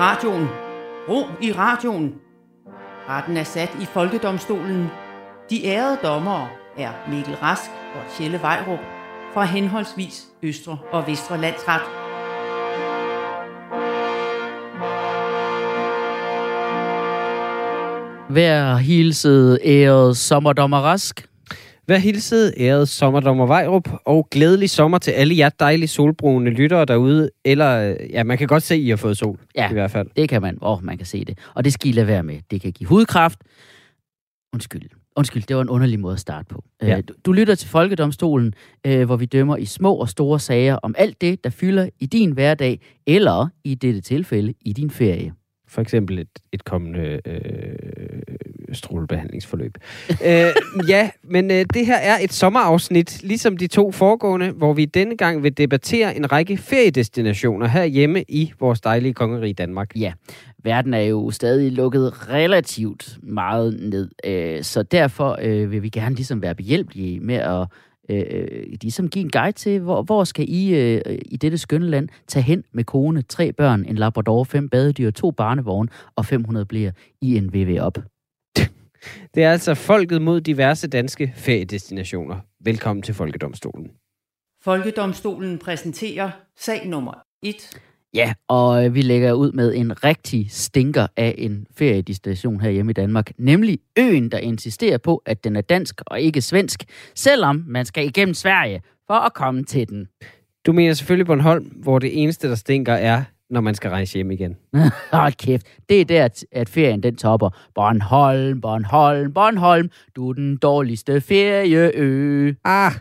radioen. Ro i radioen. Retten er sat i Folkedomstolen. De ærede dommere er Mikkel Rask og Tjelle Vejrup fra henholdsvis Østre og Vestre Landsret. Hver hilsede æret sommerdommer Rask. Vær hilset, æret sommerdommer Vejrup, og glædelig sommer til alle jer dejlige solbrune lyttere derude. Eller, ja, man kan godt se, at I har fået sol, Ja. i hvert fald. Det kan man. Åh, oh, man kan se det. Og det skal I lade være med. Det kan give hudkræft. Undskyld. Undskyld, det var en underlig måde at starte på. Ja. Ja. Du, du lytter til Folkedomstolen, øh, hvor vi dømmer i små og store sager om alt det, der fylder i din hverdag, eller i dette tilfælde i din ferie. For eksempel et, et kommende øh, strålebehandlingsforløb. øh, ja, men øh, det her er et sommerafsnit, ligesom de to foregående, hvor vi denne gang vil debattere en række feriedestinationer herhjemme i vores dejlige kongerige Danmark. Ja, verden er jo stadig lukket relativt meget ned, øh, så derfor øh, vil vi gerne ligesom være behjælpelige med at øh, ligesom give en guide til, hvor, hvor skal I øh, i dette skønne land tage hen med kone, tre børn, en labrador, fem badedyr, to barnevogne og 500 bliver i en VV op. Det er altså folket mod diverse danske feriedestinationer. Velkommen til Folkedomstolen. Folkedomstolen præsenterer sag nummer 1. Ja, og øh, vi lægger ud med en rigtig stinker af en feriedestination herhjemme i Danmark, nemlig øen, der insisterer på, at den er dansk og ikke svensk, selvom man skal igennem Sverige for at komme til den. Du mener selvfølgelig Bornholm, hvor det eneste, der stinker, er, når man skal rejse hjem igen. Hold kæft, det er der, at- ferien den topper. Bornholm, Bornholm, Bornholm, du er den dårligste ferieø. Ah!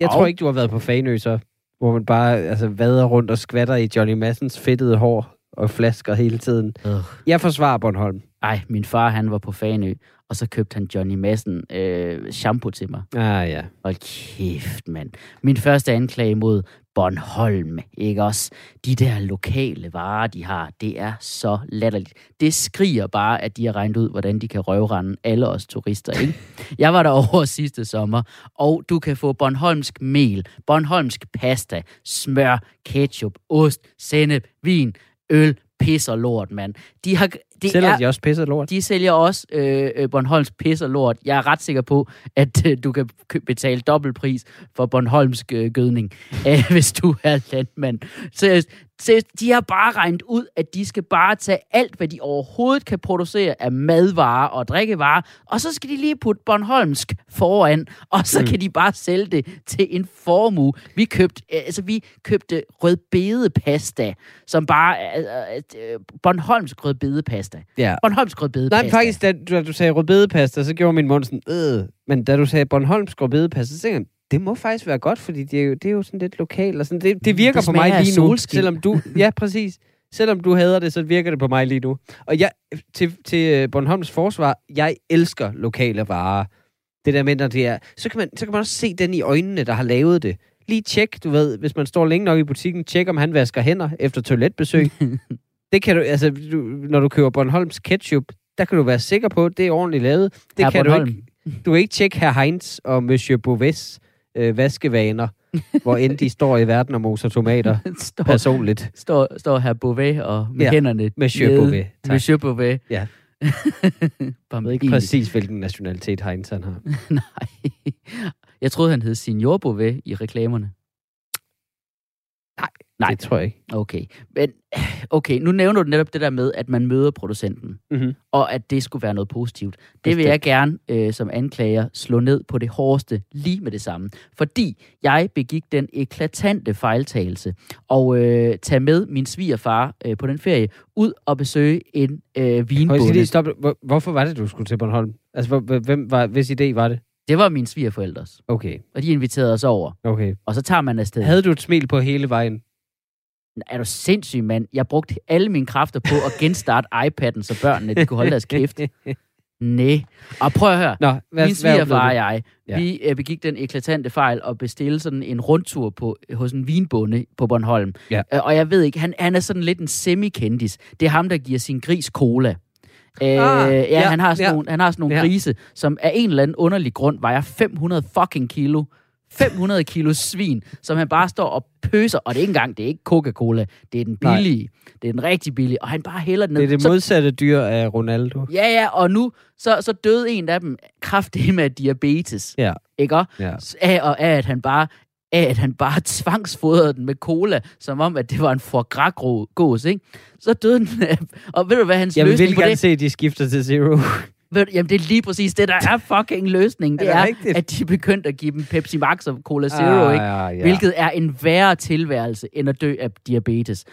Jeg Au. tror ikke, du har været på Fanø, så, hvor man bare altså, vader rundt og skvatter i Johnny Massens fedtede hår og flasker hele tiden. Øh. Jeg forsvarer Bornholm. Ej, min far han var på Fanø, og så købte han Johnny Madsen øh, shampoo til mig. Ah ja. Hold kæft, mand. Min første anklage mod Bornholm, ikke også? De der lokale varer, de har, det er så latterligt. Det skriger bare, at de har regnet ud, hvordan de kan røvrende alle os turister, ikke? Jeg var der over sidste sommer, og du kan få Bornholmsk mel, Bornholmsk pasta, smør, ketchup, ost, sennep, vin, øl, pis og lort, mand. De har... Det Sælger er, de også pisset lort? de sælger også øh, øh, Bornholms pis og lort. Jeg er ret sikker på, at øh, du kan betale dobbeltpris for Bornholmsk øh, gødning, øh, hvis du er landmand. Seriøst, seriøst, de har bare regnet ud, at de skal bare tage alt, hvad de overhovedet kan producere af madvarer og drikkevarer, og så skal de lige putte Bornholmsk foran, og så mm. kan de bare sælge det til en formue. Vi købte, øh, altså, vi købte rødbedepasta, som bare er øh, øh, Bornholmsk rødbedepasta. Ja. Bornholmsk rødbedepasta. Nej, faktisk, da, da du sagde rødbedepasta, så gjorde min mund sådan, øh. Men da du sagde Bornholmsk rødbedepasta, så tænkte jeg, det må faktisk være godt, fordi det er jo, det er jo sådan lidt lokalt. Og sådan. Det, det virker Det på mig lige nu, selvom du... Ja, præcis. Selvom du hader det, så virker det på mig lige nu. Og jeg, til, til øh, Bornholms forsvar, jeg elsker lokale varer. Det der med, når det er... Så kan, man, så kan man også se den i øjnene, der har lavet det. Lige tjek, du ved, hvis man står længe nok i butikken, tjek om han vasker hænder efter toiletbesøg. det kan du, altså, du, når du køber Bornholms ketchup, der kan du være sikker på, at det er ordentligt lavet. Det Herr kan Bornholm. du ikke. Du kan ikke tjekke herr Heinz og Monsieur Bouvets øh, vaskevaner, hvor end de står i verden og moser tomater står, personligt. står, står her Beauvais og med Ja, hænderne Monsieur nede. Tak. Monsieur Beauvais. Ja. Bare ved ikke præcis, hvilken nationalitet Heinz han har. Nej. Jeg troede, han hed Signor Beauvais i reklamerne. Nej. Det tror jeg ikke. Okay. Men, okay, nu nævner du netop det der med, at man møder producenten, Mm-hmm. og at det skulle være noget positivt. Det vil Bestemt. jeg gerne øh, som anklager slå ned på det hårdeste lige med det samme. Fordi jeg begik den eklatante fejltagelse og øh, tage med min svigerfar øh, på den ferie ud og besøge en øh, vinbonde. lige, stop. Hvor, hvorfor var det, du skulle til Bornholm? Altså, hvem var, hvis idé var det? Det var mine svigerforældres, Okay, og de inviterede os over. okay. Og så tager man afsted. Havde du et smil på hele vejen? Er du sindssyg, mand? Jeg brugte alle mine kræfter på at genstarte iPad'en, så børnene de kunne holde deres kæft. Nej. Og prøv at høre. Nå, hvad, Min svigerfar og jeg, Ja. vi øh, begik den eklatante fejl at bestille sådan en rundtur på, hos en vinbonde på Bornholm. Ja. Øh, og jeg ved ikke, han, han er sådan lidt en semi-kendis. Det er ham, der giver sin gris cola. Øh, ja, ja, han har sådan ja. nogle, han har sådan nogle Ja. grise, som af en eller anden underlig grund vejer 500 fucking kilo. 500 kilo svin, som han bare står og pøser, og det er ikke engang, det er ikke Coca-Cola, det er den billige, Nej. det er den rigtig billige, og han bare hælder den ned. Det er det Så- modsatte dyr af Ronaldo. Ja, ja, og nu så, så døde en af dem kraftigt med diabetes. Ja. Ikke? Ja. Af, og af, at han bare af, at han bare tvangsfodrede den med cola, som om, at det var en foie gås, ikke? Så døde den af, og ved du hvad hans Jeg vil løsning på gerne det? se, at de skifter til Zero. Ved, jamen, det er lige præcis det, der er fucking løsningen. Det Er det er, rigtigt? at de er begyndt at give dem Pepsi Max og Cola Zero, ikke? Ah, ja. Hvilket er en værre tilværelse, end at dø af diabetes.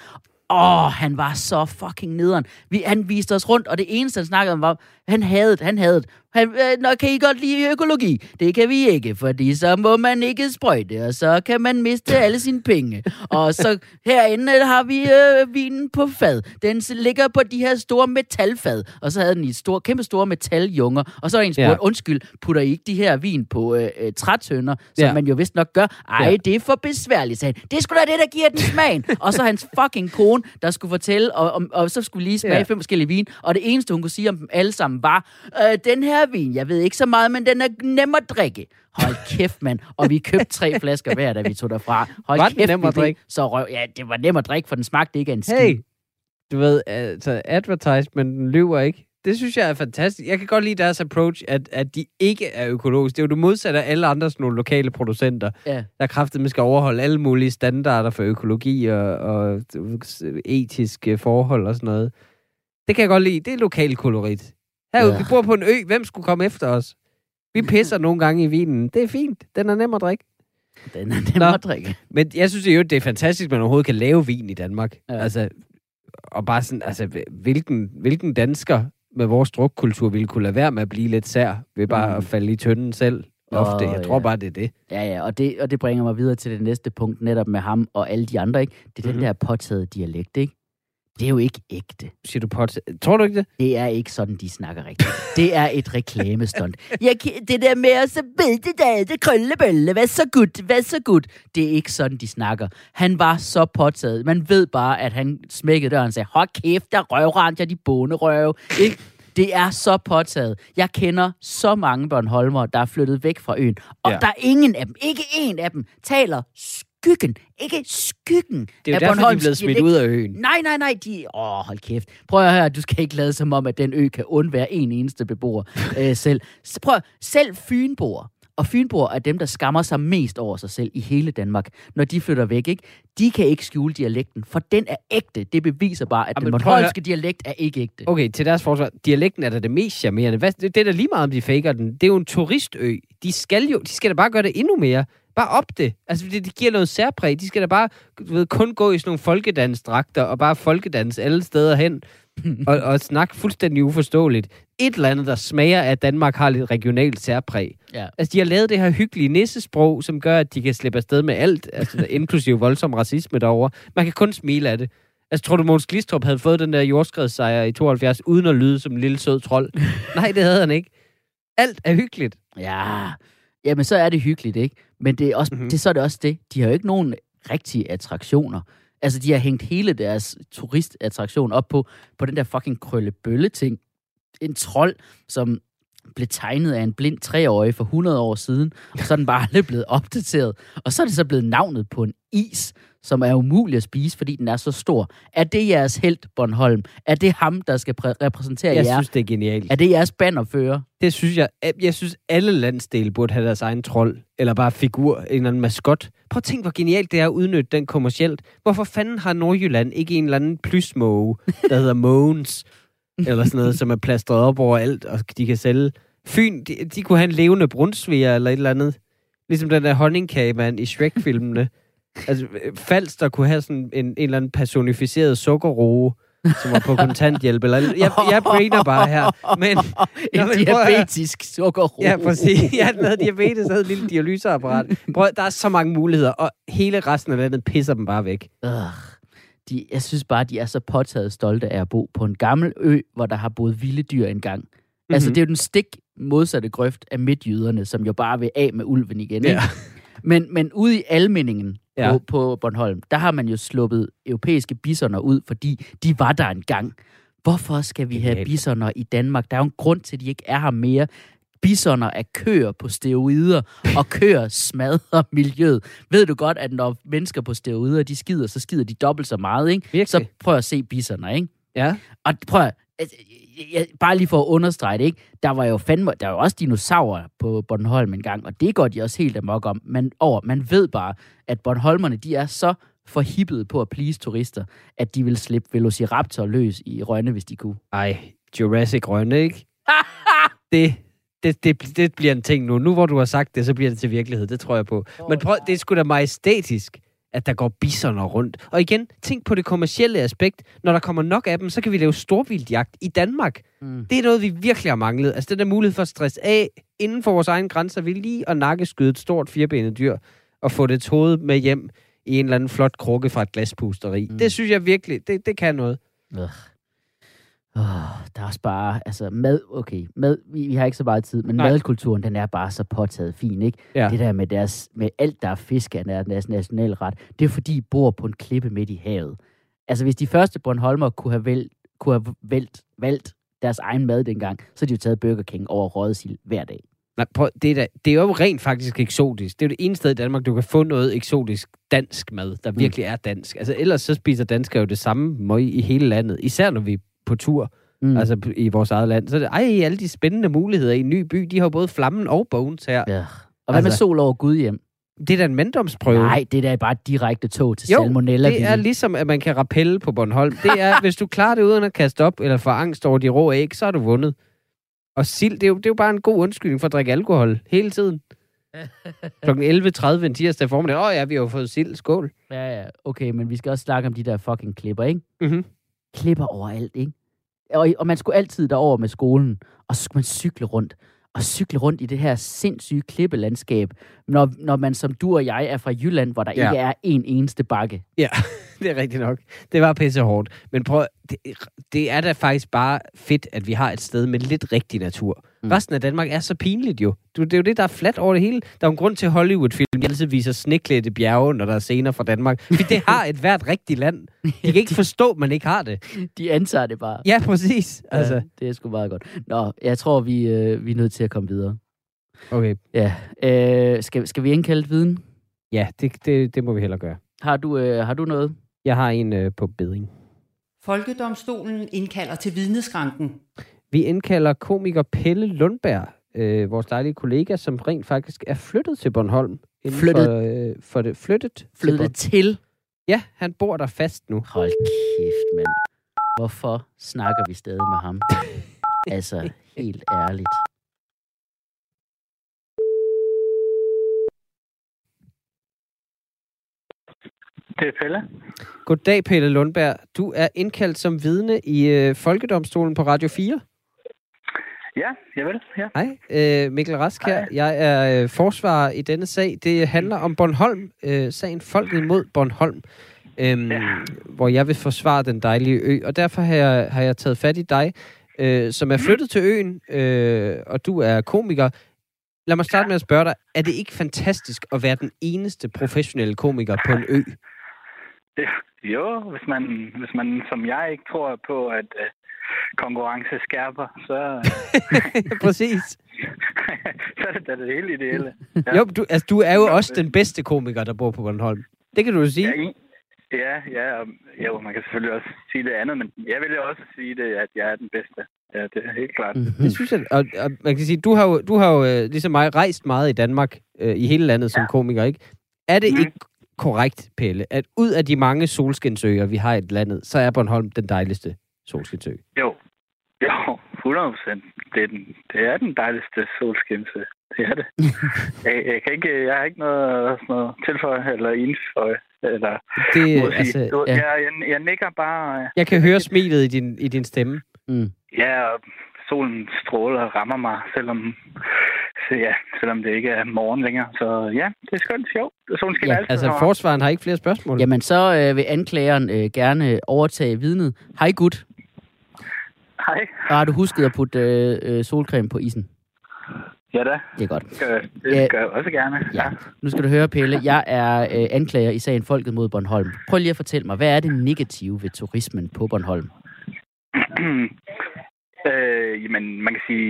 Åh, han var så fucking nederen. Vi, han viste os rundt, og det eneste, han snakkede om, var, han havde han havde han, øh, Nå, kan I godt lide økologi? Det kan vi ikke, fordi så må man ikke sprøjte, og så kan man miste alle sine penge. Og så herinde har vi øh, vinen på fad. Den ligger på de her store metalfad. Og så havde den i store, kæmpe store metaljunger. Og så er en spurgt, Ja. undskyld, putter I ikke de her vin på øh, øh, trætønder, som Ja. man jo vist nok gør? Ej, Ja. det er for besværligt, sagde han. Det er sgu da det, der giver den smagen. og så hans fucking kone, der skulle fortælle, og, og, og så skulle lige smage ja. fem forskellige vin. Og det eneste, hun kunne sige om dem alle sammen, var, øh, den her vin, jeg ved ikke så meget, men den er nem at drikke. Hold kæft, mand. Og vi købte tre flasker hver, da vi tog derfra. Hold Var kæft, nem at drikke? Så røv, ja, det var nem at drikke, for den smagte ikke af en skid. Hey, du ved, altså advertisement lyver ikke. Det synes jeg er fantastisk. Jeg kan godt lide deres approach, at, at de ikke er økologiske. Det er jo det modsatte af alle andre sådan nogle lokale producenter, Ja. der kraftigt skal overholde alle mulige standarder for økologi og, og etiske forhold og sådan noget. Det kan jeg godt lide. Det er lokal kolorit. Herude, Ja. vi bor på en ø. Hvem skulle komme efter os? Vi pisser nogle gange i vinen. Det er fint. Den er nem at drikke. Den er nem Nå. at drikke. Men jeg synes jo, det er fantastisk, at man overhovedet kan lave vin i Danmark. Ja. Altså, og bare sådan, altså, hvilken, hvilken dansker med vores drukkultur ville kunne lade være med at blive lidt sær ved bare Mm. at falde i tønden selv ofte. Jeg tror ja. bare, det er det. Ja, ja, og det, og det bringer mig videre til det næste punkt, netop med ham og alle de andre, ikke? Det er den Mhm. der påtagede dialekt, ikke? Det er jo ikke ægte. Siger du pot? Tror du ikke det? Det er ikke sådan, de snakker rigtigt. Det er et reklamestunt. Jeg, det der med at så ved det det krøllebølle, hvad så godt, hvad så godt. Det er ikke sådan, de snakker. Han var så påtaget. Man ved bare, at han smækkede døren og sagde, hold kæft, der røvrand jeg de bonerøve. Ikke? Det er så påtaget. Jeg kender så mange Bornholmer, der er flyttet væk fra øen. Og ja. der er ingen af dem, ikke en af dem, taler skyggen, ikke skyggen Det er jo af derfor, de er Bornholms blevet smidt ud af øen. Nej, nej, nej, de... Åh, hold kæft. Prøv at høre, du skal ikke lade som om, at den ø kan undvære en eneste beboer øh, selv. Så prøv, selv Fynboer, og Fynboer er dem, der skammer sig mest over sig selv i hele Danmark, når de flytter væk, ikke? De kan ikke skjule dialekten, for den er ægte. Det beviser bare, at Jamen, den prøv at bornholmske dialekt er ikke ægte. Okay, til deres forsvar. Dialekten er da det mest charmerende. Hvad, det, det er da lige meget, om de faker den. Det er jo en turistø. De skal jo, de skal da bare gøre det endnu mere. Bare op det. Altså, det, det giver noget særpræg. De skal da bare du ved, kun gå i sådan nogle folkedansdragter og bare folkedans alle steder hen. og, og snakke fuldstændig uforståeligt. Et eller andet, der smager af, at Danmark har lidt regionalt særpræg. Ja. Altså, de har lavet det her hyggelige nissesprog, som gør, at de kan slippe afsted med alt, altså inklusive voldsom racisme derovre. Man kan kun smile af det. Altså, tror du, Måns Glistrup havde fået den der jordskredssejr i 72, uden at lyde som en lille sød trold? Nej, det havde han ikke. Alt er hyggeligt. Ja, jamen så er det hyggeligt, ikke? Men det er også, Mhm. mm-hmm. det, så er det også det. De har jo ikke nogen rigtige attraktioner. Altså, de har hængt hele deres turistattraktion op på, på den der fucking krøllebølle-ting. En trold, som blev tegnet af en blind treårig for 100 år siden, og så er den bare aldrig blevet opdateret. Og så er det så blevet navnet på en is, som er umulig at spise, fordi den er så stor. Er det jeres held, Bornholm? Er det ham, der skal præ- repræsentere Jeg jer? synes, det er genialt. Er det jeres bannerfører? Det synes jeg, jeg synes, alle landsdele burde have deres egen trold, eller bare figur, en eller anden maskot. Prøv at tænke, hvor genialt det er at udnytte den kommercielt. Hvorfor fanden har Nordjylland ikke en eller anden plysmåge, der hedder Mogens, eller sådan noget, som er plastret op over alt, og de kan sælge. Fyn, de, de kunne have en levende brunsviger, eller et eller andet. Ligesom den der honningkagemand i Shrek-filmene. Altså, øh, Falster kunne have sådan en, en eller anden personificeret sukkerroe, som var på kontanthjælp. Eller, jeg, jeg brainer bare her. Men, En Nå, men prøv at høre. diabetisk sukkerro. Ja, præcis. Jeg havde diabetes, havde et lille dialyseapparat. Prøv, der er så mange muligheder, og hele resten af landet pisser dem bare væk. Ugh. De, jeg synes bare, de er så påtaget stolte af at bo på en gammel ø, hvor der har boet vilde dyr engang. Mm-hmm. Altså, Mhm. det er jo den stik modsatte grøft af midtjyderne, som jo bare vil af med ulven igen. Ja. Men, men ude i Almindingen Ja. på, på Bornholm, der har man jo sluppet europæiske bisoner ud, fordi de var der engang. Hvorfor skal vi have bisoner i Danmark? Der er jo en grund til, at de ikke er her mere. bisoner af køer på steroider, og køer smadrer miljøet. Ved du godt, at når mennesker på steroider, de skider, så skider de dobbelt så meget, ikke? Virkelig? Så prøv at se bisoner, ikke? Ja. Og prøv at, altså, jeg, bare lige for at understrege det, ikke? Der var jo fandme, der var jo også dinosaurer på Bornholm en gang, og det går de også helt amok om. Man, over, man ved bare, at Bornholmerne, de er så forhippede på at please turister, at de vil slippe Velociraptor løs i Rønne, hvis de kunne. Ej, Jurassic Rønne, ikke? det, det, det, det bliver en ting nu. Nu hvor du har sagt det, så bliver det til virkelighed. Det tror jeg på. Men prøv, det er sgu da majestætisk, at der går bisoner rundt. Og igen, tænk på det kommercielle aspekt. Når der kommer nok af dem, så kan vi lave storvildjagt i Danmark. Mm. Det er noget, vi virkelig har manglet. Altså den der mulighed for at stresse af inden for vores egen grænser. Vi lige at nakkeskyde et stort firbenet dyr og få det hoved med hjem i en eller anden flot krukke fra et glaspusteri. Mm. Det synes jeg virkelig, det, det kan noget. Ugh. Oh, der er også bare, altså mad, okay, mad, vi, vi har ikke så meget tid, men Nej. Madkulturen, den er bare så påtaget fin, ikke? Ja. Det der med, deres, med alt, der er fisk af deres, nationalret, det er fordi, de bor på en klippe midt i havet. Altså, hvis de første Bornholmer kunne have, vælt, kunne have vælt, valgt deres egen mad dengang, så de jo taget Burger King over rødsild hver dag. Nej, prøv, det, er da, det er jo rent faktisk eksotisk. Det er jo det ene sted i Danmark, du kan få noget eksotisk dansk mad, der virkelig er dansk. Altså ellers så spiser danskere jo det samme møg i hele landet. Især når vi er på tur, Mm. altså i vores eget land. Så ej, alle de spændende muligheder i en ny by, de har både flammen og bones her. Ja. Og hvad med Altså- sol over Gud hjem? Det er da en manddomsprøve. Nej, det er bare et direkte tog til Jo, salmonella. det er ligesom, at man kan rappelle på Bornholm. Det er, hvis du klarer det uden at kaste op eller få angst over de rå æg, så har du vundet. Og sild, det er, jo, det er jo bare en god undskyldning for at drikke alkohol hele tiden. Klokken 11.30 en tirsdag formiddag. Åh oh, ja, vi har jo fået sild. Skål. Ja, ja, okay, men vi skal også snakke om de der fucking klipper, ikke? Mm-hmm. Klipper overalt, ikke? Og, og man skulle altid derover med skolen, og så skulle man cykle rundt. Og cykle rundt i det her sindssyge klippelandskab, når, når man som du og jeg er fra Jylland, hvor der Ja. ja. ikke er en eneste bakke. Ja, det er rigtigt nok. Det var pisse hårdt. Men prøv, det, det er da faktisk bare fedt, at vi har et sted med lidt rigtig natur. Mm. Resten af Danmark er så pinligt jo. Du, det er jo det, der er fladt over det hele. Der er en grund til at Hollywood-film de altid viser sneklædte bjerge, når der er scener fra Danmark. For det har et hvert rigtigt land. De kan ikke forstå, at man ikke har det. De antager det bare. Ja, præcis. Altså, Ja, det er sgu meget godt. Nå, jeg tror, vi, øh, vi er nødt til at komme videre. okay. Ja, øh, skal, skal vi indkalde viden? Ja, det, det, det må vi hellere gøre. Har du, øh, har du noget? Jeg har en øh, på beding. Folkedomstolen indkalder til vidneskranken. Vi indkalder komiker Pelle Lundberg, øh, vores dejlige kollega, som rent faktisk er flyttet til Bornholm. inden Flyttet? For, øh, for det, flyttet? til Flyttet Bornholm. til? Ja, han bor der fast nu. Hold kæft, mand. Hvorfor snakker vi stadig med ham? altså, helt ærligt. Det er Pelle. Goddag, Pelle Lundberg. Du er indkaldt som vidne i øh, Folkedomstolen på Radio 4. Ja, jeg vil. Ja. Hej, øh, Mikkel Rask her. Jeg er øh, forsvarer i denne sag. Det handler om Bornholm, øh, sagen Folket mod Bornholm, øhm, Ja. hvor jeg vil forsvare den dejlige ø. Og derfor har jeg, har jeg taget fat i dig, øh, som er flyttet til øen, øh, og du er komiker. Lad mig starte med at spørge dig, er det ikke fantastisk at være den eneste professionelle komiker på en ø? Det, jo, hvis man, hvis man som jeg ikke tror på, at øh, konkurrence skærper, så, Præcis. så er det da det hele ideelle. Ja. Jo, du, altså, du er jo også den bedste komiker, der bor på Bornholm. Det kan du jo sige. Ja, ja, ja, og, jo, man kan selvfølgelig også sige det andet, men jeg vil jo også sige det, at jeg er den bedste. Ja, det er helt klart. Mhm. Det synes jeg, og, og man kan sige, du har jo, du har jo øh, ligesom mig rejst meget i Danmark, øh, i hele landet som Ja. komiker, ikke? Er det Mhm. ikke korrekt, Pelle, at ud af de mange solskinsøer, vi har i landet, så er Bornholm den dejligste solskinsø? Jo, jo, 100 procent. Det, er den, det er den dejligste solskinse. Det er det. jeg, jeg, kan ikke, jeg har ikke noget, sådan noget tilføje eller indføje. Eller, Det, jeg altså. Du, ja. jeg, jeg, jeg nikker bare. øh, jeg kan høre smilet i din, i din stemme. Mm. Ja, og solen stråler og rammer mig, selvom, så ja, selvom det ikke er morgen længere. Så ja, det er skønt. Jo, solen skinner Ja, altid. Altså, forsvaren har ikke flere spørgsmål. Jamen, så øh, vil anklageren øh, gerne overtage vidnet. Hej, gut. Hej. Og har du husket at putte øh, øh, solcreme på isen? Ja da, Det er godt. det gør, det Ja. gør jeg også gerne. Ja. Nu skal du høre, Pelle. Jeg er øh, anklager i sagen Folket mod Bornholm. Prøv lige at fortælle mig, hvad er det negative ved turismen på Bornholm? Øh, jamen, man kan sige,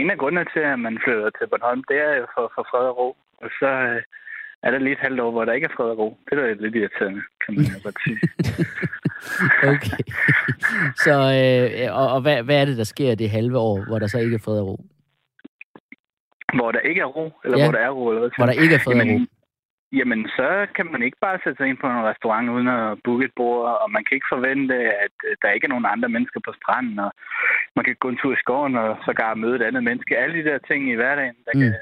en af grundene til, at man flytter til Bornholm, det er jo for, for fred og ro. Og så øh, er der lige et halvt år, hvor der ikke er fred og ro. Det er da lidt irriterende, kan man godt sige. Okay. så, øh, og, og hvad, hvad er det, der sker det halve år, hvor der så ikke er fred og ro? hvor der ikke er ro, eller Ja. hvor der er ro. Eller hvad Hvor der ikke er fred og ro? Jamen, jamen, så kan man ikke bare sætte sig ind på en restaurant uden at booke et bord, og man kan ikke forvente, at øh, der ikke er nogen andre mennesker på stranden, og man kan gå en tur i skoven og sågar møde et andet menneske. Alle de der ting i hverdagen, der Mm. kan,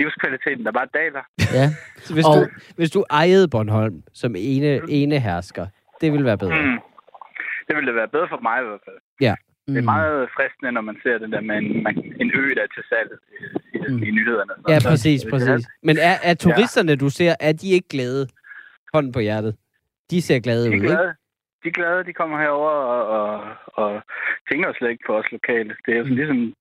livskvaliteten, der bare daler. Ja. Så hvis, Og- du, hvis du ejede Bornholm som ene, ene hersker, det ville være bedre. Mm. Det ville det være bedre for mig i hvert fald. Mm. Det er meget fristende, når man ser det der med en, man, en ø, der er til salg i, i, Mm. i nyhederne. Så- Ja, præcis, så- præcis. Men er, er turisterne, du ser, er de ikke glade? Hånden på hjertet. De ser glade De ud, er ikke? glade. De er glade, de kommer herover og, og, og tænker slet ikke på os lokale. Det er jo sådan ligesom...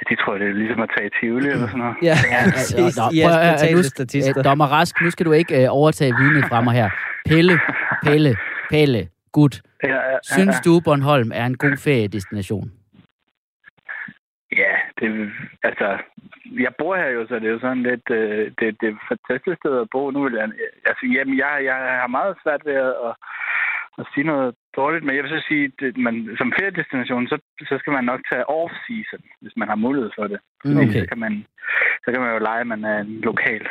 Ja, de tror, det er ligesom at tage i Tivoli eller sådan noget. Ja, Ja, præcis. Nå, prøv spontane nu- statister. Øh, Dommer Rask, nu skal du ikke øh, overtage vidnet fra mig her. Pelle, Pelle, Pelle, gut. Ja, ja, Synes ja. du, Bornholm er en god feriedestination? Ja, det, altså, jeg bor her jo, så det er jo sådan lidt, øh, det, det er et fantastisk sted at bo. Nu vil jeg, altså, jamen, jeg, jeg har meget svært ved at, at, at sige noget dårligt, men jeg vil så sige, at man, som feriedestination, så, så skal man nok tage off-season, hvis man har mulighed for det. Mm, okay. Så kan man, så kan man jo lege, at man er en lokal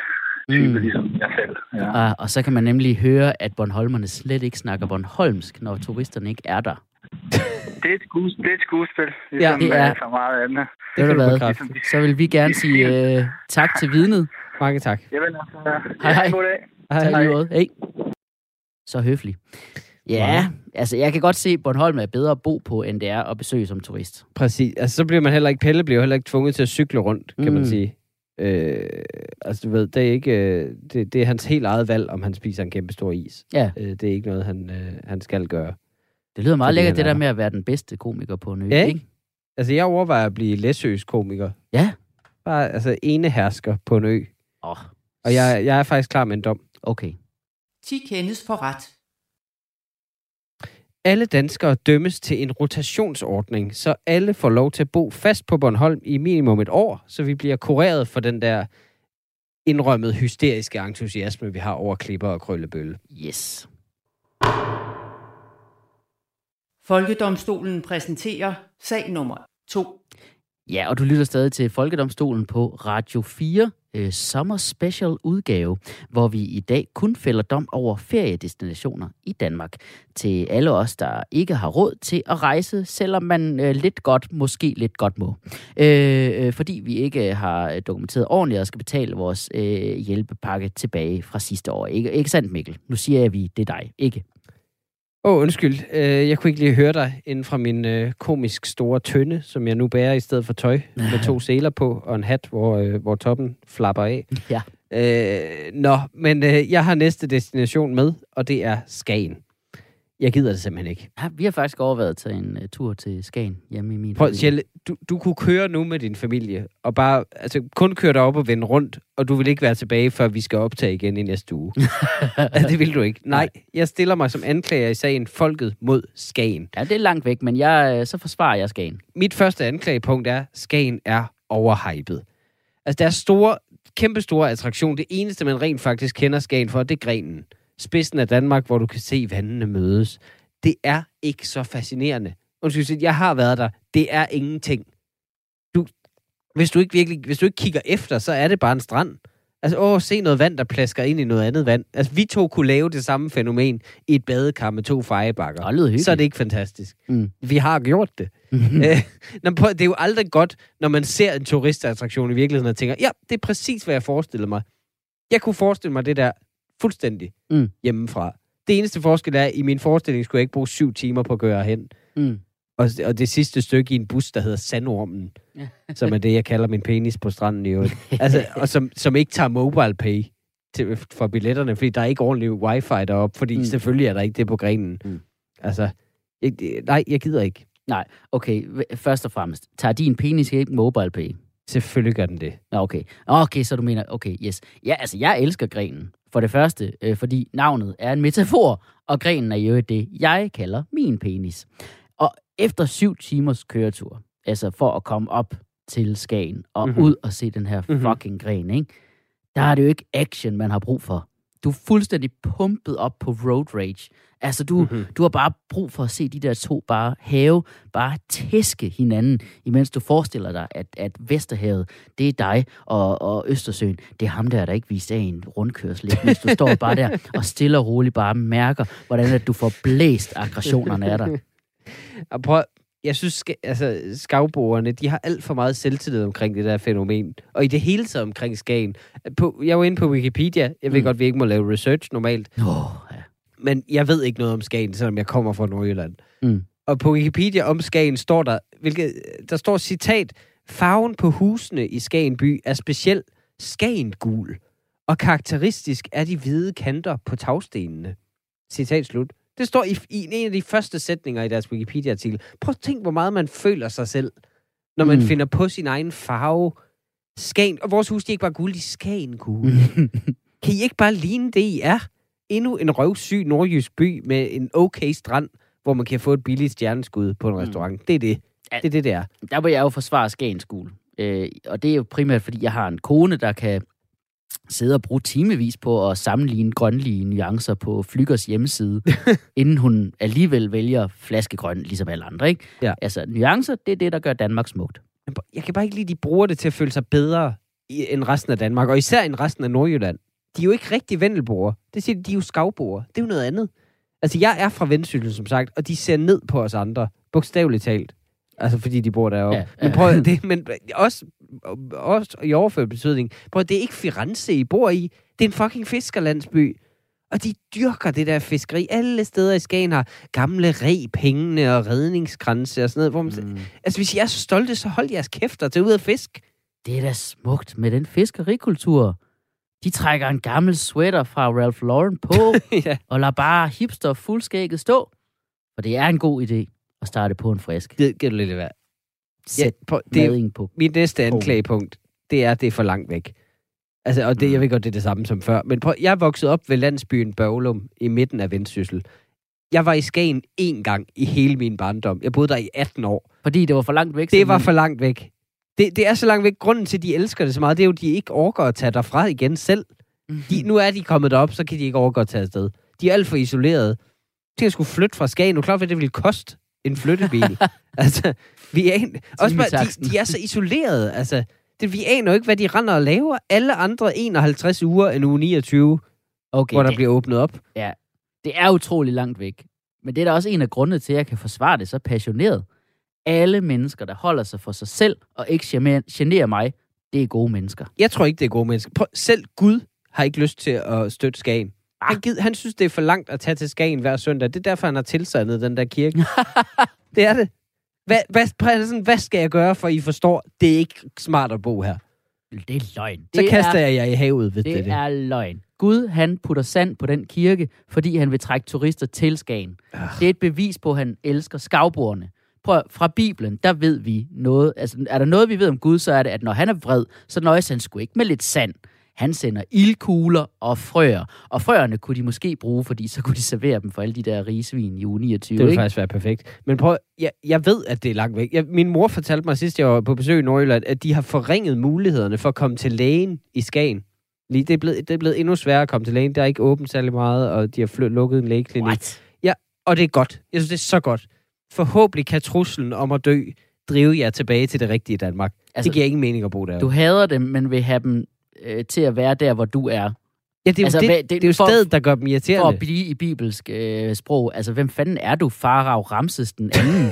type, Mm. ligesom jeg selv. Ja. Og, og så kan man nemlig høre, at Bornholmerne slet ikke snakker Bornholmsk, når turisterne ikke er der. Det er et, skues, det er et skuespil, ligesom det ja, er- er. så meget andet. Det du du hvad? bekræfte. Så vil vi gerne sige øh, tak til vidnet. Mange tak. Jamen, altså, Hej, hej. god dag. Tak Hej. måde. Hey. Så høflig. Ja, altså jeg kan godt se, at Bornholm er bedre at bo på, end det er at besøge som turist. Præcis. Altså, så bliver man heller ikke, Pelle bliver heller ikke tvunget til at cykle rundt, kan mm. man sige. Øh, altså, du ved, det er ikke, øh, det, det er hans helt eget valg, om han spiser en kæmpe stor is. Ja. Øh, det er ikke noget, han, øh, han skal gøre. Det lyder meget lækkert, det der er- med at være den bedste komiker på en ø, Ja, ikke? Altså, jeg overvejer at blive Læsøs komiker. Ja. Bare, altså, ene hersker på en ø. Åh, Og jeg, jeg er faktisk klar med en dom. okay. 10 kendes for ret. Alle danskere dømmes til en rotationsordning, så alle får lov til at bo fast på Bornholm i minimum et år, så vi bliver kureret for den der indrømmet hysteriske entusiasme, vi har over klipper og krøllebølle. Yes. Folkedomstolen præsenterer sag nummer 2. Ja, og du lytter stadig til Folkedomstolen på Radio 4, øh, Sommer Special udgave, hvor vi i dag kun fælder dom over feriedestinationer i Danmark. Til alle os, der ikke har råd til at rejse, selvom man øh, lidt godt, måske lidt godt må. Øh, øh, fordi vi ikke øh, har øh, dokumenteret ordentligt og skal betale vores øh, hjælpepakke tilbage fra sidste år. Ikke, ikke sandt, Mikkel? Nu siger jeg, at vi, det er dig, ikke? Åh, oh, undskyld. Øh, jeg kunne ikke lige høre dig inden fra min øh, komisk store tønde, som jeg nu bærer i stedet for tøj, med to seler på og en hat, hvor, øh, hvor toppen flapper af. Ja. Øh, nå, men øh, jeg har næste destination med, og det er Skagen. Jeg gider det simpelthen ikke. Ja, vi har faktisk overvejet at tage en uh, tur til Skagen hjemme i min Prøv. Sjælle, du, du kunne køre nu med din familie, og bare altså, kun køre dig op og vende rundt, og du vil ikke være tilbage, før vi skal optage igen i næste uge. ja, det vil du ikke. Nej, jeg stiller mig som anklager i sagen Folket mod Skagen. Ja, det er langt væk, men jeg, øh, så forsvarer jeg Skagen. Mit første anklagepunkt er, Skagen er overhypet. Altså, der er store, kæmpe store attraktion. Det eneste, man rent faktisk kender Skagen for, det er grenen. Spidsen af Danmark, hvor du kan se vandene mødes. Det er ikke så fascinerende. Undskyld, jeg har været der. Det er ingenting. Du, hvis, du ikke virkelig, hvis du ikke kigger efter, så er det bare en strand. Altså, åh, se noget vand, der plasker ind i noget andet vand. Altså, vi to kunne lave det samme fænomen i et badekar med to fejebakker. Det lyder. Så er det ikke fantastisk. Mm. Vi har gjort det. Øh, det er jo aldrig godt, når man ser en turistattraktion i virkeligheden og tænker, ja, det er præcis, hvad jeg forestiller mig. Jeg kunne forestille mig det der fuldstændig Mm. hjemmefra. Det eneste forskel er, at i min forestilling skulle jeg ikke bruge syv timer på at gøre hen. Mm. Og, og det sidste stykke i en bus, der hedder Sandormen, Ja. som er det, jeg kalder min penis på stranden i øvrigt. Altså, og som, som ikke tager mobile pay til, for billetterne, fordi der er ikke ordentlig wifi deroppe, fordi Mm. selvfølgelig er der ikke det på grenen. Mm. Altså, jeg, nej, jeg gider ikke. Okay, v- først og fremmest. Tager din penis ikke mobile pay? Selvfølgelig gør den det. Nå, okay. Okay, så du mener, okay, yes. Ja, altså, jeg elsker grenen. For det første, øh, fordi navnet er en metafor, og grenen er jo det, jeg kalder min penis. Og efter syv timers køretur, altså for at komme op til Skagen og Mhm. mm-hmm. ud og se den her Mhm. fucking gren, ikke? Der er det jo ikke action, man har brug for. Du er fuldstændig pumpet op på road rage. Altså, du, Mhm. mm-hmm. du har bare brug for at se de der to bare have, bare tæske hinanden, imens du forestiller dig, at, at Vesterhavet, det er dig, og, og Østersøen, det er ham der, der ikke viser af en rundkørsel, mens du står bare der og stille og roligt bare mærker, hvordan at du får blæst aggressionerne af dig. Og prøv, jeg synes, ska- altså, skavboerne, de har alt for meget selvtillid omkring det der fænomen. Og i det hele taget omkring Skagen. På, jeg var inde på Wikipedia. Jeg ved Mm. godt, vi ikke må lave research normalt. Åh, ja. Men jeg ved ikke noget om Skagen, selvom jeg kommer fra Nordjylland. Mm. Og på Wikipedia om Skagen står der, hvilket, der står citat, farven på husene i Skagen by er speciel skagengul, og karakteristisk er de hvide kanter på tagstenene. Citat slut. Det står i, i en af de første sætninger i deres Wikipedia-artikel. Prøv at tænke, hvor meget man føler sig selv, når man Mm. finder på sin egen farve. Skagen, og vores hus, de er ikke bare gule, de er skagengule. Kan I ikke bare ligne det, I er? Endnu en røvsyg nordjysk by med en okay strand, hvor man kan få et billigt stjerneskud på en Mm. restaurant. Det er det. Det er det, det er. der vil jeg jo forsvare Skagen skole. Øh, og det er jo primært, fordi jeg har en kone, der kan sidde og bruge timevis på at sammenligne grønlige nuancer på Flyggers hjemmeside, inden hun alligevel vælger flaskegrøn, ligesom alle andre, ikke? Ja. Altså, nuancer, det er det, der gør Danmark smukt. Jeg kan bare ikke lide, at de bruger det til at føle sig bedre i- end resten af Danmark, og især end resten af Nordjylland. De er jo ikke rigtig vendelboere. Det siger de, de er jo skavboere. Det er jo noget andet. Altså, jeg er fra Vendsyssel, som sagt, og de ser ned på os andre, bogstaveligt talt. Altså, fordi de bor deroppe. Ja. Men prøv det, men også, også i overført betydning. Prøv det er ikke Firenze, I bor i. Det er en fucking fiskerlandsby. Og de dyrker det der fiskeri. Alle steder i Skagen har gamle reb hængende og redningskranse og sådan noget. Hvor man, mm. Altså, hvis I er så stolte, så hold jeres kæft og tag ud og fisk. Det er da smukt med den fiskerikultur. De trækker en gammel sweater fra Ralph Lauren på, ja. og lader bare hipster fuldskægget stå. For det er en god idé at starte på en frisk. Det giver du lidt værd. Ja, Sæt prøv, det er mading på. mit næste anklagepunkt. Det er, at det er for langt væk. Altså, og det, Mm. jeg ved godt, det er det samme som før. Men prøv, jeg vokset op ved landsbyen Børglum i midten af Vendsyssel. Jeg var i Skagen én gang i hele min barndom. Jeg boede der i 18 år. Fordi det var for langt væk. Det var for langt væk. Det, det er så langt væk. Grunden til, at de elsker det så meget, det er jo, at de ikke orker at tage derfra igen selv. De, nu er de kommet derop, så kan de ikke orke at tage afsted. De er alt for isolerede. De har skulle flytte fra Skagen. Du er klar, hvad det ville koste en flyttebil. altså, vi aner, også bare, de, de er så isolerede. Altså, det, vi aner jo ikke, hvad de render og laver. Alle andre 51 uger end uge 29, okay, hvor der det, bliver åbnet op. det er utrolig langt væk. Men det er da også en af grundene til, at jeg kan forsvare det så passioneret. Alle mennesker, der holder sig for sig selv og ikke gener- generer mig, det er gode mennesker. Jeg tror ikke, det er gode mennesker. Prøv, selv Gud har ikke lyst til at støtte Skagen. Han, gid, han synes, det er for langt at tage til Skagen hver søndag. Det er derfor, han har tilsandet den der kirke. det er det. Hvad, hvad, sådan, hvad skal jeg gøre, for I forstår, det er ikke smart at bo her? Det er løgn. Så det kaster er, jeg jer i havet, ved det, det. det. er løgn. Gud, han putter sand på den kirke, fordi han vil trække turister til Skagen. Ah. Det er et bevis på, at han elsker skavboerne. Prøv, fra Bibelen, der ved vi noget. Altså, er der noget, vi ved om Gud, så er det, at når han er vred, så nøjes han sgu ikke med lidt sand. Han sender ildkugler og frøer. Og frøerne kunne de måske bruge, fordi så kunne de servere dem for alle de der rigesvin i uge 29. Det ville ikke? faktisk være perfekt. Men prøv, jeg, jeg ved, at det er langt væk. Jeg, min mor fortalte mig sidst, jeg var på besøg i Nordjylland, at de har forringet mulighederne for at komme til lægen i Skagen. Lige, det, er blevet, det er blevet endnu sværere at komme til lægen. Der er ikke åbent særlig meget, og de har flyt, lukket en lægeklinik. What? Og det er godt. Jeg synes, det er så godt. Forhåbentlig kan truslen om at dø drive jer tilbage til det rigtige Danmark. Altså, det giver ingen mening at bo der. Du hader dem, men vil have dem øh, til at være der, hvor du er. ja, det er jo, altså, det, hvad- det, det- er jo for- stedet, der gør dem For irriterende. at blive i bibelsk øh, sprog. Altså, hvem fanden er du? Farao Ramses den anden.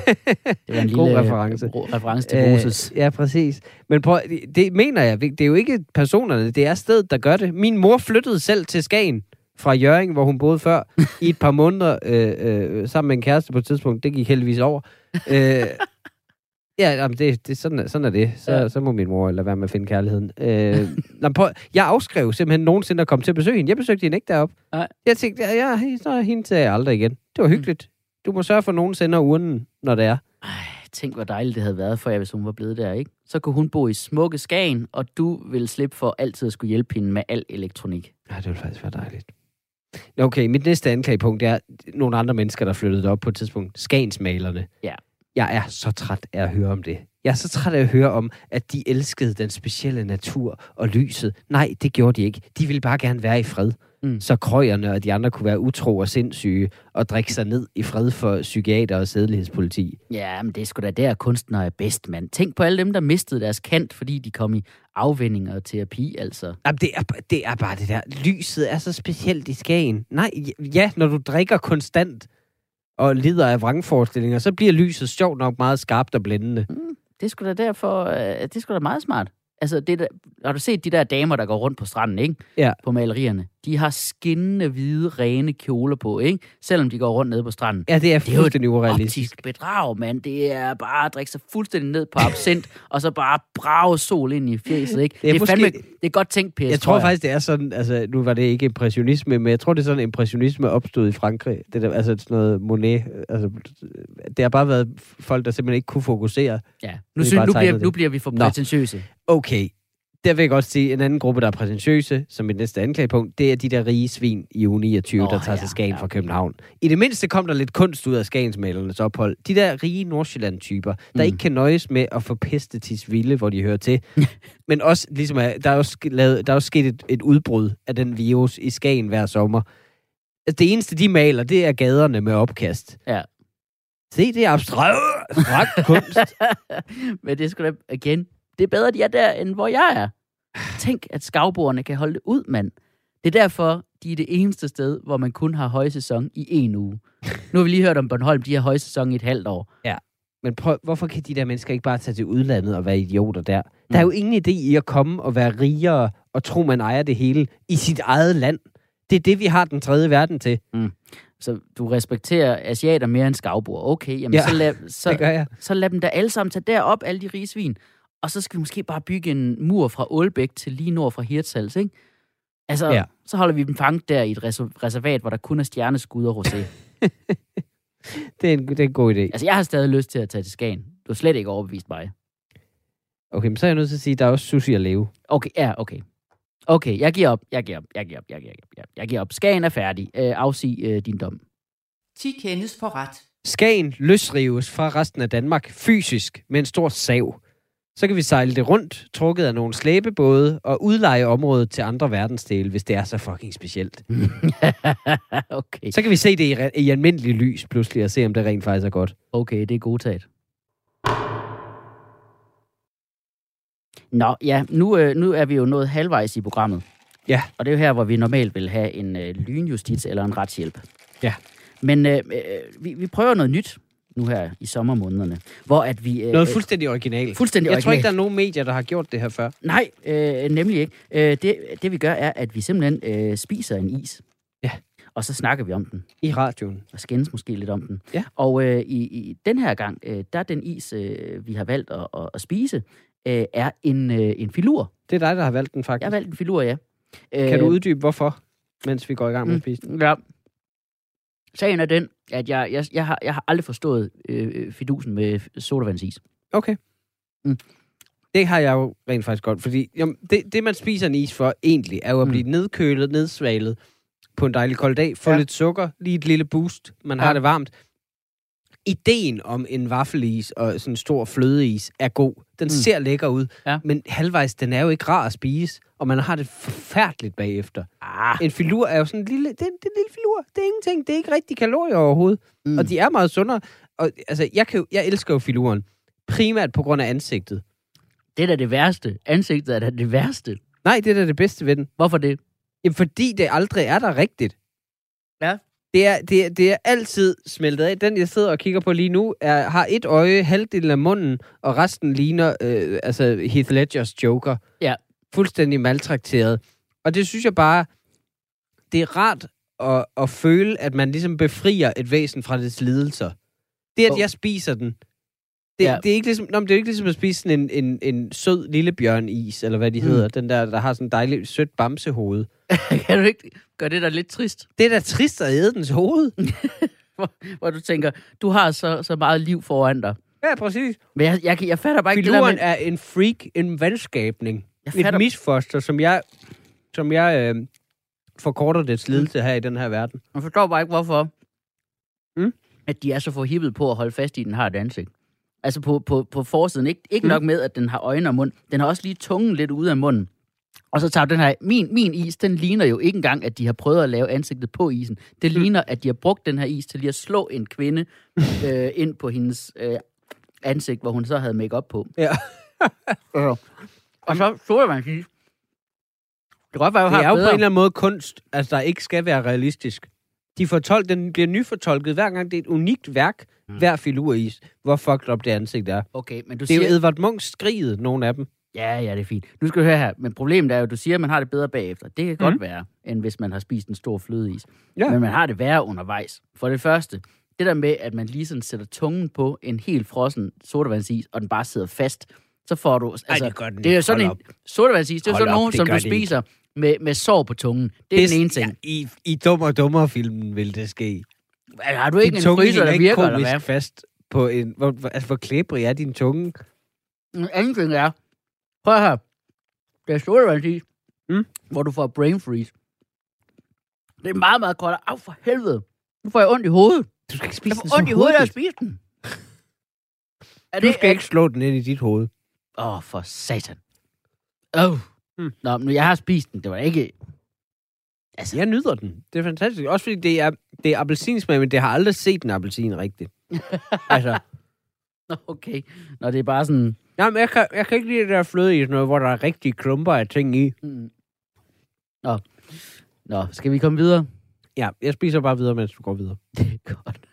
det var en God lille reference. øh, reference til Moses. Øh, ja, præcis. Men prøv, det, det mener jeg. Det er jo ikke personerne, det er stedet, der gør det. Min mor flyttede selv til Skagen fra Jøring, hvor hun boede før, i et par måneder øh, øh, sammen med en kæreste på et tidspunkt. Det gik heldigvis over. øh, ja, jamen det, det, sådan, er, sådan er det. Så, Ja. så må min mor lade være med at finde kærligheden. Øh, nå, prøv, jeg afskrev simpelthen nogensinde at komme til at besøge hende. Jeg besøgte hende ikke deroppe. Nej. Jeg tænkte, ja, ja så hende ser jeg aldrig igen. Det var hyggeligt. Du må sørge for, at nogen sender urnen, når det er. Ej, tænk, hvor dejligt det havde været for jer, hvis hun var blevet der, ikke? Så kunne hun bo i smukke Skagen, og du ville slippe for altid at skulle hjælpe hende med al elektronik. Ja, det ville faktisk være dejligt. Okay, mit næste anklagepunkt er nogle andre mennesker, der flyttede op på et tidspunkt. Skagensmalerne. Ja. Jeg er så træt af at høre om det. Jeg er så træt af at høre om, at de elskede den specielle natur og lyset. Nej, det gjorde de ikke. De ville bare gerne være i fred. Mm. Så krøjerne og de andre kunne være utro og sindssyge og drikke sig ned i fred for psykiater og sædelighedspoliti. Ja, men det er sgu da der, kunstnere er bedst, mand. Tænk på alle dem, der mistede deres kant, fordi de kom i afvinding og terapi, altså. Jamen, det er, det er bare det der. Lyset er så specielt i Skagen. Nej, ja, når du drikker konstant og lider af vrangforestillinger, så bliver lyset sjovt nok meget skarpt og blændende. Det er sgu da derfor, øh, det sgu da meget smart. Altså, det der, har du set de der damer, der går rundt på stranden, ikke? Ja. På malerierne. De har skinnende, hvide, rene kjoler på, ikke? Selvom de går rundt nede på stranden. Ja, det er Det er jo et fuldstændig urealistisk. bedrag, mand. Det er bare at drikke sig fuldstændig ned på absint, og så bare brage sol ind i fjeset, ikke? Det er Det er, måske- fandme, det er godt tænkt, Per. Jeg tror faktisk, det er sådan, altså nu var det ikke impressionisme, men jeg tror, det er sådan, impressionisme opstod i Frankrig. Det der, altså sådan noget Monet. Altså, det har bare været folk, der simpelthen ikke kunne fokusere. Ja. Nu, synes, nu, bliver, nu bliver vi for prætentiøse. Okay, der vil jeg godt sige, en anden gruppe, der er prætentiøse, som mit næste anklagepunkt, det er de der rige svin i uge 29, Åh, der tager ja, til Skagen ja, fra. København. I det mindste kom der lidt kunst ud af Skagensmalernes ophold. De der rige Nordsjælland-typer, der Mm. ikke kan nøjes med at få pestetis vilde, hvor de hører til. Men også, ligesom, er- der er også, lavet, der er også sket et, et udbrud af den virus i Skagen hver sommer. Altså, det eneste, de maler, det er gaderne med opkast. Ja. Se, det er abstrakt, abstrakt kunst. Men det er sgu da, igen, det er bedre, de er der, end hvor jeg er. Tænk, at skavboerne kan holde det ud, mand. Det er derfor, de er det eneste sted, hvor man kun har højsæson i en uge. Nu har vi lige hørt om Bornholm, de har højsæson i et halvt år. Men prøv, hvorfor kan de der mennesker ikke bare tage til udlandet og være idioter der? Der er jo ingen idé i at komme og være rigere og tro, man ejer det hele i sit eget land. Det er det, vi har den tredje verden til. Så du respekterer asiater mere end skavboer. Okay, jamen Ja, så, lad, Så... så lad dem da alle sammen tage derop, alle de rige svin. Og så skal vi måske bare bygge en mur fra Ålbæk til lige nord fra Hirtshals, ikke? Altså, Ja. så holder vi dem fanget der i et reser- reservat, hvor der kun er stjerneskud og rosé. Det er, en, det er en god idé. altså, jeg har stadig lyst til at tage til Skagen. Du har slet ikke overbevist mig. Okay, men så er jeg nødt til at sige, at der er også sushi at leve. Okay, ja, okay. Okay, jeg giver op, jeg giver op, jeg giver op, jeg giver op, jeg, jeg giver op. Skagen er færdig. Øh, afsig øh, din dom. 10 kendes for ret. Skagen løsrives fra resten af Danmark fysisk med en stor sav. Så kan vi sejle det rundt, trukket af nogle slæbebåde, og udleje området til andre verdensdele, hvis det er så fucking specielt. okay. Så kan vi se det i, re- i almindelig lys pludselig, og se, om det rent faktisk er godt. Okay, det er godtaget. Nå, ja, nu, øh, nu er vi jo nået halvvejs i programmet. Ja. Og det er jo her, hvor vi normalt vil have en øh, lynjustits eller en retshjælp. Ja. Men øh, øh, vi, vi prøver noget nyt nu her i sommermånederne, hvor at vi... Øh, Noget fuldstændig originalt. fuldstændig Jeg tror ikke, der er nogen medier, der har gjort det her før. Nej, øh, nemlig ikke. Øh, det, det vi gør, er, at vi simpelthen øh, spiser en is. Ja. Og så snakker vi om den, I radioen. og skændes måske lidt om den. Ja. Og øh, i, i den her gang, øh, der er den is, øh, vi har valgt at, at, at spise, øh, er en, øh, en filur. Det er dig, der har valgt den faktisk. Jeg har valgt en filur, ja. Kan du uddybe, hvorfor, mens vi går i gang med at spise den? Mm, Ja. Sagen er den, at jeg, jeg, jeg, har, jeg har aldrig forstået øh, fidusen med sodavandsis. Okay. Mm. Det har jeg jo rent faktisk godt, fordi jamen, det, det, man spiser en is for egentlig, er jo at Mm. blive nedkølet, nedsvalet på en dejlig kold dag, få Ja. lidt sukker, lige et lille boost, man ja. har det varmt. Ideen om en vaffelis og sådan en stor flødeis er god. Den mm. Mm. ser lækker ud, Ja. men halvvejs, den er jo ikke rar at spise, og man har det forfærdeligt bagefter. Ah, En filur er jo sådan en lille, det det er en lille filur, det er ingenting, det er ikke rigtig kalorier overhovedet. Mm. Og de er meget sundere. Og altså, jeg, kan jo, jeg elsker jo filuren. Primært på grund af ansigtet. det er da det værste. Ansigtet er da det værste. Nej, det er da det bedste ved den. Hvorfor det? Jamen, fordi det aldrig er der rigtigt. Ja. Det er, det, er, det er altid smeltet af. Den, jeg sidder og kigger på lige nu, er, har et øje, halvdelen af munden, og resten ligner øh, altså Heath Ledgers Joker. Ja. Fuldstændig maltrakteret. Og det synes jeg bare, det er rart at, at føle, at man ligesom befrier et væsen fra dets lidelser. Det, at Oh. jeg spiser den, det, Ja. det, er ikke ligesom, nå, det er ikke ligesom at spise sådan en, en, en sød lille bjørnis, eller hvad de Mm. hedder. Den der, der har sådan en dejligt sødt bamsehoved. kan du ikke gøre det der lidt trist? Det er da trist at æde dens hoved. Hvor du tænker, du har så, så meget liv foran dig. Ja, præcis. Men jeg, jeg, jeg fatter bare ikke det der Filuren med... er en freak, en vandskabning. Jeg Et fatter, misfoster, som jeg, som jeg øh, forkorter dets lidelse her i den her verden. jeg forstår bare ikke, hvorfor Mm. at de er så forhippet på at holde fast i, at den har et ansigt. Altså på, på, på forsiden. Ikke, ikke Mm. nok med, at den har øjne og mund. Den har også lige tungen lidt ude af munden. Og så tager den her... Min, min is, den ligner jo ikke engang, at de har prøvet at lave ansigtet på isen. Det Mm. ligner, at de har brugt den her is til lige at slå en kvinde øh, ind på hendes øh, ansigt, hvor hun så havde make på. Ja. og, og så sodavandsis. Det kan godt at Det jeg er jo på en eller anden måde kunst, altså der ikke skal være realistisk. De fortolk, den bliver nyfortolket hver gang. Det er et unikt værk, mm. hver filur i. Hvor fucked up det ansigt er. Okay, men du Det er siger... jo Edvard Munchs skriget, nogle af dem. Ja, ja, det er fint. Nu skal du høre her. Men problemet er jo, at du siger, at man har det bedre bagefter. Det kan mm. godt være, end hvis man har spist en stor flødeis. Ja. Men man har det værre undervejs. For det første, det der med, at man lige sådan sætter tungen på en helt frossen sodavandsis, og den bare sidder fast, så får du... Altså, det gør den det er sådan Hold en sodavandsis, det er Hold sådan op, nogen, det som du det ikke. spiser med, med sår på tungen. Det er den ene ting. Ja, i, I Dum og Dummer-filmen vil det ske. Har du ikke Din en fryser, der virker, eller hvad? fast på en... Hvor, hvor- altså, hvor klæbrig er din tunge? En anden ting er, prøv her, det er sodavandsis, Mm. hvor du får brain freeze. Det er meget, meget koldt. Af for helvede. Nu får jeg ondt i hovedet. Du skal ikke Jeg spise den får ondt i hovedet at spise den. Er Du det skal ikke slå den ind i dit hoved. Åh, oh, for satan. Åh. Oh. Hmm. Nå, men jeg har spist den. Det var ikke... Altså, Jeg nyder den. Det er fantastisk. Også fordi det er, det er appelsinsmag, men det har aldrig set en appelsin rigtigt. altså, Nå, okay. Nå, det er bare sådan... nej, men jeg kan, jeg kan ikke lide det der fløde i sådan noget, hvor der er rigtige klumper af ting i. Mm. Nå. Nå, skal vi komme videre? Ja, jeg spiser bare videre, mens du går videre. Det er godt.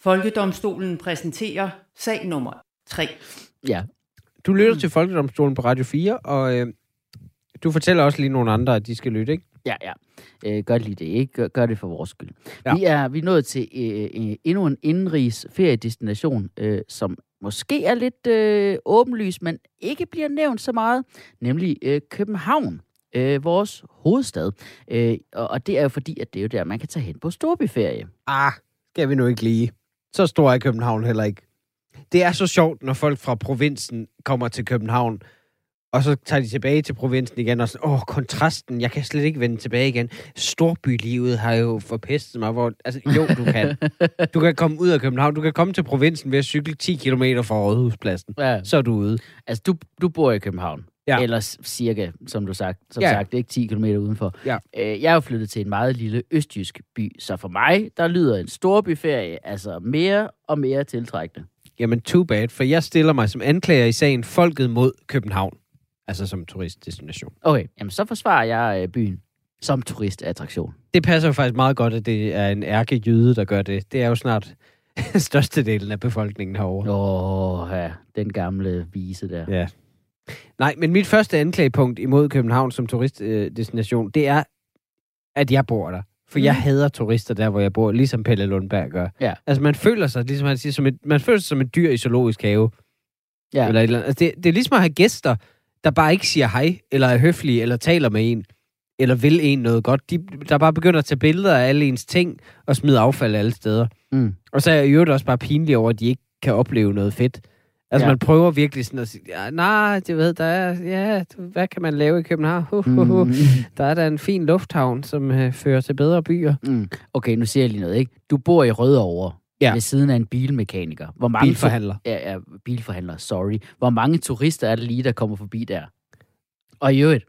Folkedomstolen præsenterer sag nummer 3. Ja. Du lytter til Folkedomstolen på Radio 4, og øh, du fortæller også lige nogle andre, at de skal lytte, ikke? Ja, ja. Øh, gør lige det, ikke? Gør, gør det for vores skyld. Ja. Vi, er, vi er nået til øh, øh, endnu en indenrigs feriedestination, øh, som måske er lidt øh, åbenlys, men ikke bliver nævnt så meget, nemlig øh, København, øh, vores hovedstad. Øh, og, og det er jo fordi, at det er jo der, man kan tage hen på storbyferie. Ah, skal vi nu ikke lige. Så stor er København heller ikke. Det er så sjovt, når folk fra provinsen kommer til København, og så tager de tilbage til provinsen igen, og sådan, åh, kontrasten, jeg kan slet ikke vende tilbage igen. Storbylivet har jo forpestet mig, hvor, altså, jo, du kan. Du kan komme ud af København, du kan komme til provinsen ved at cykle 10 km fra Rådhuspladsen. Ja. Så er du ude. Altså, du, du bor i København. Ja. Eller cirka, som du sagt, som Ja. sagt, det er ikke 10 km udenfor. Ja. Øh, jeg er jo flyttet til en meget lille østjysk by, så for mig, der lyder en storbyferie altså mere og mere tiltrækkende. Jamen, too bad, for jeg stiller mig som anklager i sagen Folket mod København. Altså som turistdestination. Okay, jamen så forsvarer jeg øh, byen som turistattraktion. Det passer jo faktisk meget godt, at det er en ærkejyde, der gør det. Det er jo snart størstedelen af befolkningen herovre. Åh, ja, den gamle vise der. Ja. Nej, men mit første anklagepunkt imod København som turistdestination, det er, at jeg bor der. For jeg Mhm. hader turister der, hvor jeg bor, ligesom Pelle Lundberg gør. Ja. Altså, man føler sig, ligesom han siger, som et, man føler sig som et dyr i zoologisk have. Ja. Eller et eller andet. Altså, det, det er ligesom at have gæster, der bare ikke siger hej, eller er høflige, eller taler med en, eller vil en noget godt. De, der bare begynder at tage billeder af alle ens ting, og smide affald alle steder. Mm. Og så er jeg i øvrigt også bare pinlig over, at de ikke kan opleve noget fedt. Altså, Ja. man prøver virkelig sådan at sige, ja, nej, det ved, der er, ja, hvad kan man lave i København? Hu, hu, hu. Mm. Der er der en fin lufthavn, som øh, fører til bedre byer. Mm. Okay, nu siger jeg lige noget, ikke? Du bor i Rødovre, Ja. ved siden af en bilmekaniker. Hvor mange Bilforhandler. Ja, ja, bilforhandler, sorry. Hvor mange turister er det lige, der kommer forbi der? Og i øvrigt,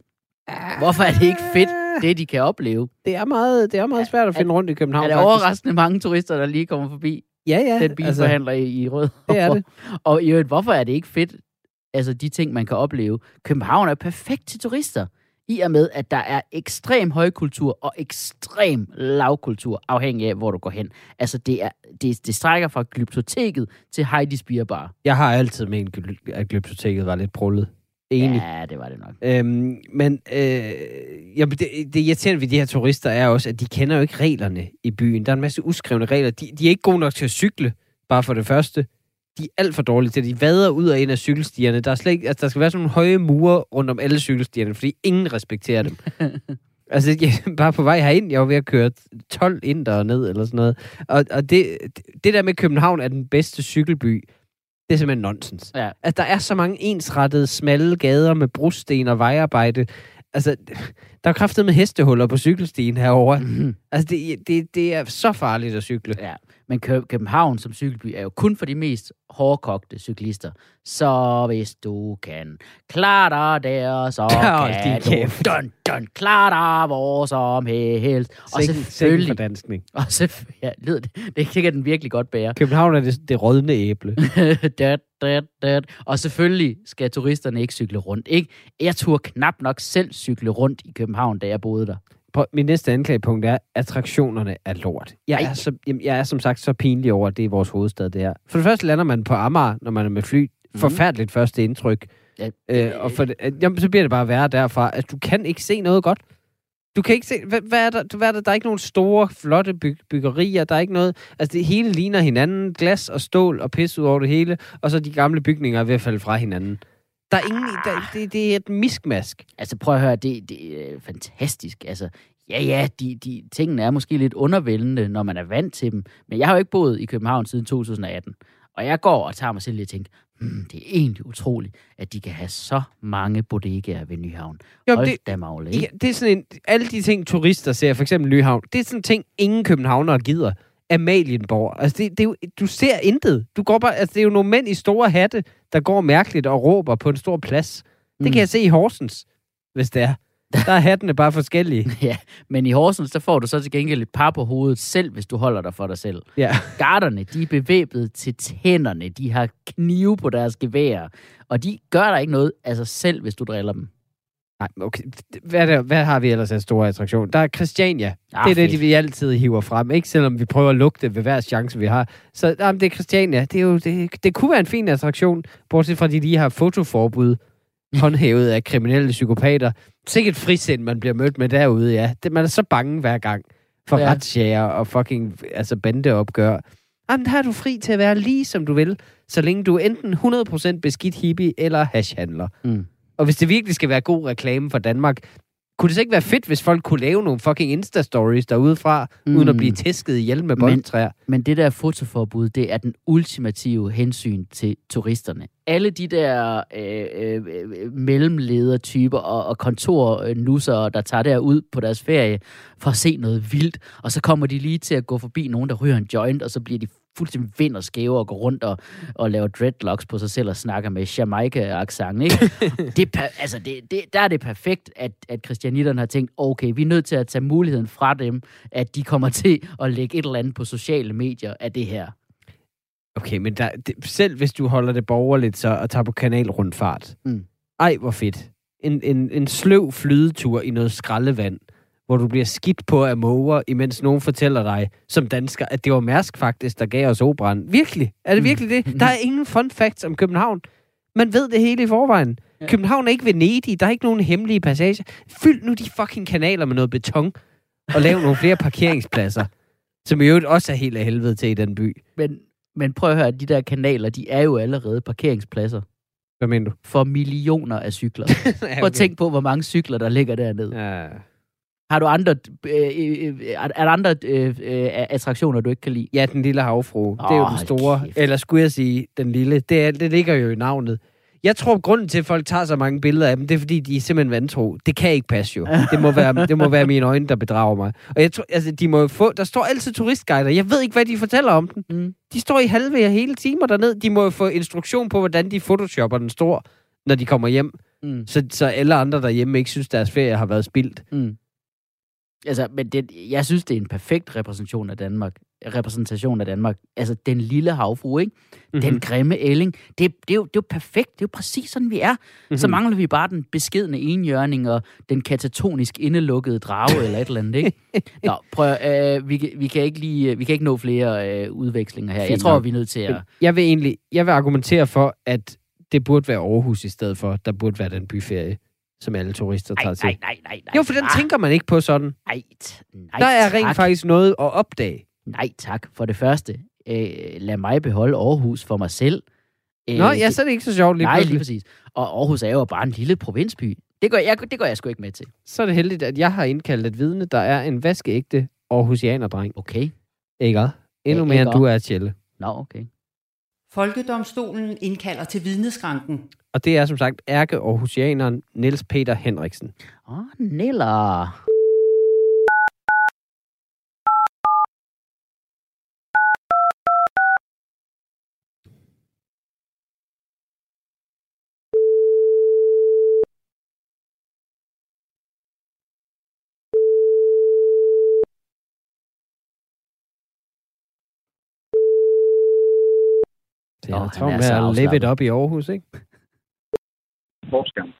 hvorfor er det ikke fedt, det de kan opleve? Det er meget, det er meget svært at finde rundt i København, er det faktisk. overraskende mange turister, der lige kommer forbi Ja, ja. den bilforhandler altså, i, i Rød? det er det. Og i øvrigt, hvorfor er det ikke fedt, altså de ting, man kan opleve? København er perfekt til turister, i og med, at der er ekstrem højkultur og ekstrem lavkultur, afhængig af, hvor du går hen. Altså, det, er, det, det strækker fra glyptoteket til Heidi's Beer Bar. Jeg har altid ment, at glyptoteket var lidt brullet. Enig. Ja, det var det nok. Øhm, men øh, jamen det, det irriterende ved de her turister er også, at de kender jo ikke reglerne i byen. Der er en masse uskrevne regler. De, de er ikke gode nok til at cykle, bare for det første. De er alt for dårlige til det. De vader ud og ind af cykelstierne. Der, er slet ikke, altså, der skal være sådan nogle høje mure rundt om alle cykelstierne, fordi ingen respekterer dem. altså, jeg, bare på vej herind, jeg var ved at køre 12 ind og ned, eller sådan noget. Og, og det, det der med København er den bedste cykelby, det er simpelthen nonsens. Ja. At der er så mange ensrettede, smalle gader med brosten og vejarbejde, Altså, der er kraftet med hestehuller på cykelstien herover. Mhm. Altså, det, det, det er så farligt at cykle. Ja, men Kø- København som cykelby er jo kun for de mest hårdkogte cyklister. Så hvis du kan klare dig der, så Hold kan du kæft. dun, dun, klare dig hvor som helst. Og sikken selvfølgelig, fordanskning. og selvfølgelig, ja, lyder det, det kan den virkelig godt bære. København er det, det rådne æble. dat, dat, dat. Og selvfølgelig skal turisterne ikke cykle rundt. Ikke? Jeg turde knap nok selv cykle rundt i København, da jeg boede der. Prøv, min næste anklagepunkt er, at attraktionerne er lort. Jeg Ej. er, så, jamen, jeg er som sagt så pinlig over, at det er vores hovedstad, det er. For det første lander man på Amager, når man er med fly. Forfærdeligt første indtryk. Ja, Øh, og for det, øh, jamen, så bliver det bare værre derfra, at du kan ikke se noget godt. Du kan ikke se, hvad, hvad er der? Hvad er der? Der er ikke nogen store, flotte byg, byggerier. Der er ikke noget... Altså, det hele ligner hinanden. Glas og stål og pis ud over det hele. Og så de gamle bygninger er ved at falde fra hinanden. Der er ingen... Der, det, det er et miskmask. Altså prøv at høre, det, det er fantastisk. Altså, ja, ja, de, de, tingene er måske lidt undervældende, når man er vant til dem. Men jeg har jo ikke boet i København siden 2018. Og jeg går og tager mig selv lige og tænker, hmm, det er egentlig utroligt, at de kan have så mange bodegaer ved Nyhavn. Jo, Hold det, da magle, Ja, det er sådan en, alle de ting, turister ser, for eksempel Nyhavn, det er sådan en ting, ingen københavnere gider. Amalienborg. Altså, det, det er jo, du ser intet. Du går bare, altså, det er jo nogle mænd i store hatte, der går mærkeligt og råber på en stor plads. Det Mm. kan jeg se i Horsens, hvis det er. Der er hattene bare forskellige. Ja, men i Horsens, der får du så til gengæld et par på hovedet selv, hvis du holder dig for dig selv. Ja. Garderne, de er bevæbnet til tænderne. De har knive på deres geværer. Og de gør der ikke noget af sig selv, hvis du driller dem. Nej, okay. Hvad, er der, hvad har vi ellers af store attraktion? Der er Christiania. Ah, det er det, de vi altid hiver frem. Ikke selvom vi prøver at lugte det ved hver chance, vi har. Så jamen, det er Christiania. Det, er jo, det, det kunne være en fin attraktion, bortset fra, at de lige har fotoforbud håndhævet af kriminelle psykopater. Sikkert frisind, man bliver mødt med derude, ja. Det, man er så bange hver gang for Ja. retsjager og fucking altså bandeopgør. Jamen, der er du fri til at være lige som du vil, så længe du er enten 100% beskidt hippie eller hashhandler. Mm. Og hvis det virkelig skal være god reklame for Danmark, kunne det så ikke være fedt, hvis folk kunne lave nogle fucking Insta-stories derudefra, mm. uden at blive tæsket ihjel med Men- boldtræer? Men det der fotoforbud, det er den ultimative hensyn til turisterne. Alle de der øh, øh, øh, mellemledertyper og, og kontornusser, der tager derud på deres ferie for at se noget vildt, og så kommer de lige til at gå forbi nogen, der ryger en joint, og så bliver de fuldstændig vind og skæve og går rundt og, og laver dreadlocks på sig selv og snakker med Jamaica-accent, ikke? det er, per- altså det, det, der er det perfekt, at, at christianitterne har tænkt, okay, vi er nødt til at tage muligheden fra dem, at de kommer til at lægge et eller andet på sociale medier af det her. Okay, men der, det, selv hvis du holder det borgerligt så, og tager på kanalrundfart. Mm. Ej, hvor fedt. En, en, en sløv flydetur i noget skraldevand, hvor du bliver skidt på af måger, imens nogen fortæller dig som dansker, at det var Mærsk faktisk, der gav os operan. Virkelig? Er det Mm. virkelig det? Der er ingen fun facts om København. Man ved det hele i forvejen. Ja. København er ikke Venedig. Der er ikke nogen hemmelige passager. Fyld nu de fucking kanaler med noget beton, og lav nogle flere parkeringspladser, som i øvrigt også er helt af helvede til i den by. Men, men prøv at høre, de der kanaler, de er jo allerede parkeringspladser Hvad mener du? for millioner af cykler. ja, Prøv at tænke på, hvor mange cykler, der ligger dernede. Ja. Har du andre, øh, øh, er, er der andre øh, øh, attraktioner, du ikke kan lide? Ja, den lille havfru. Oh, det er jo den store. kæft. Eller skulle jeg sige, den lille. Det, er, det ligger jo i navnet. Jeg tror, grunden til, at folk tager så mange billeder af dem, det er, fordi de er simpelthen vantro. Det kan ikke passe jo. Det må være, det må være mine øjne, der bedrager mig. Og jeg tror, altså, de må få... Der står altid turistguider. Jeg ved ikke, hvad de fortæller om den. Mm. De står i halve af hele timer dernede. De må jo få instruktion på, hvordan de photoshopper den stor, når de kommer hjem. Mm. Så, så alle andre derhjemme ikke synes, deres ferie har været spildt. Mm. Altså, men det, jeg synes, det er en perfekt repræsentation af Danmark. Repræsentation af Danmark. Altså, den lille havfru, ikke? Mm-hmm. Den grimme ælling. Det, det, er jo, det er jo perfekt. Det er jo præcis sådan, vi er. Mm-hmm. Så mangler vi bare den beskedne enhjørning og den katatonisk indelukkede drage eller et eller andet, ikke? Nå, prøv, øh, vi, kan- vi, kan ikke lige, vi kan ikke nå flere øh, udvekslinger her. Jeg Fint tror, nok. vi er nødt til at... Jeg vil egentlig jeg vil argumentere for, at det burde være Aarhus i stedet for. Der burde være den byferie, som alle turister tager til. nej, nej, nej, nej. Jo, for den Ah, tænker man ikke på sådan. Nej, nej, Der er tak. rent faktisk noget at opdage. Nej, tak. For det første, øh, lad mig beholde Aarhus for mig selv. Øh, Nå, ja, så er det ikke så sjovt lige Nej, lige præcis. Og Aarhus er jo bare en lille provinsby. Det går jeg, det går jeg sgu ikke med til. Så er det heldigt, at jeg har indkaldt et vidne, der er en vaskeægte Aarhusianerdreng. Okay. Ikke? Endnu mere, end du er, Tjelle. Nå, okay. Folkedomstolen indkalder til vidneskranken. Og det er som sagt ærke Aarhusianeren Niels Peter Henriksen. Åh, oh, Niller. Det er han travlt er med at live it up i Aarhus, ikke? Forskeren.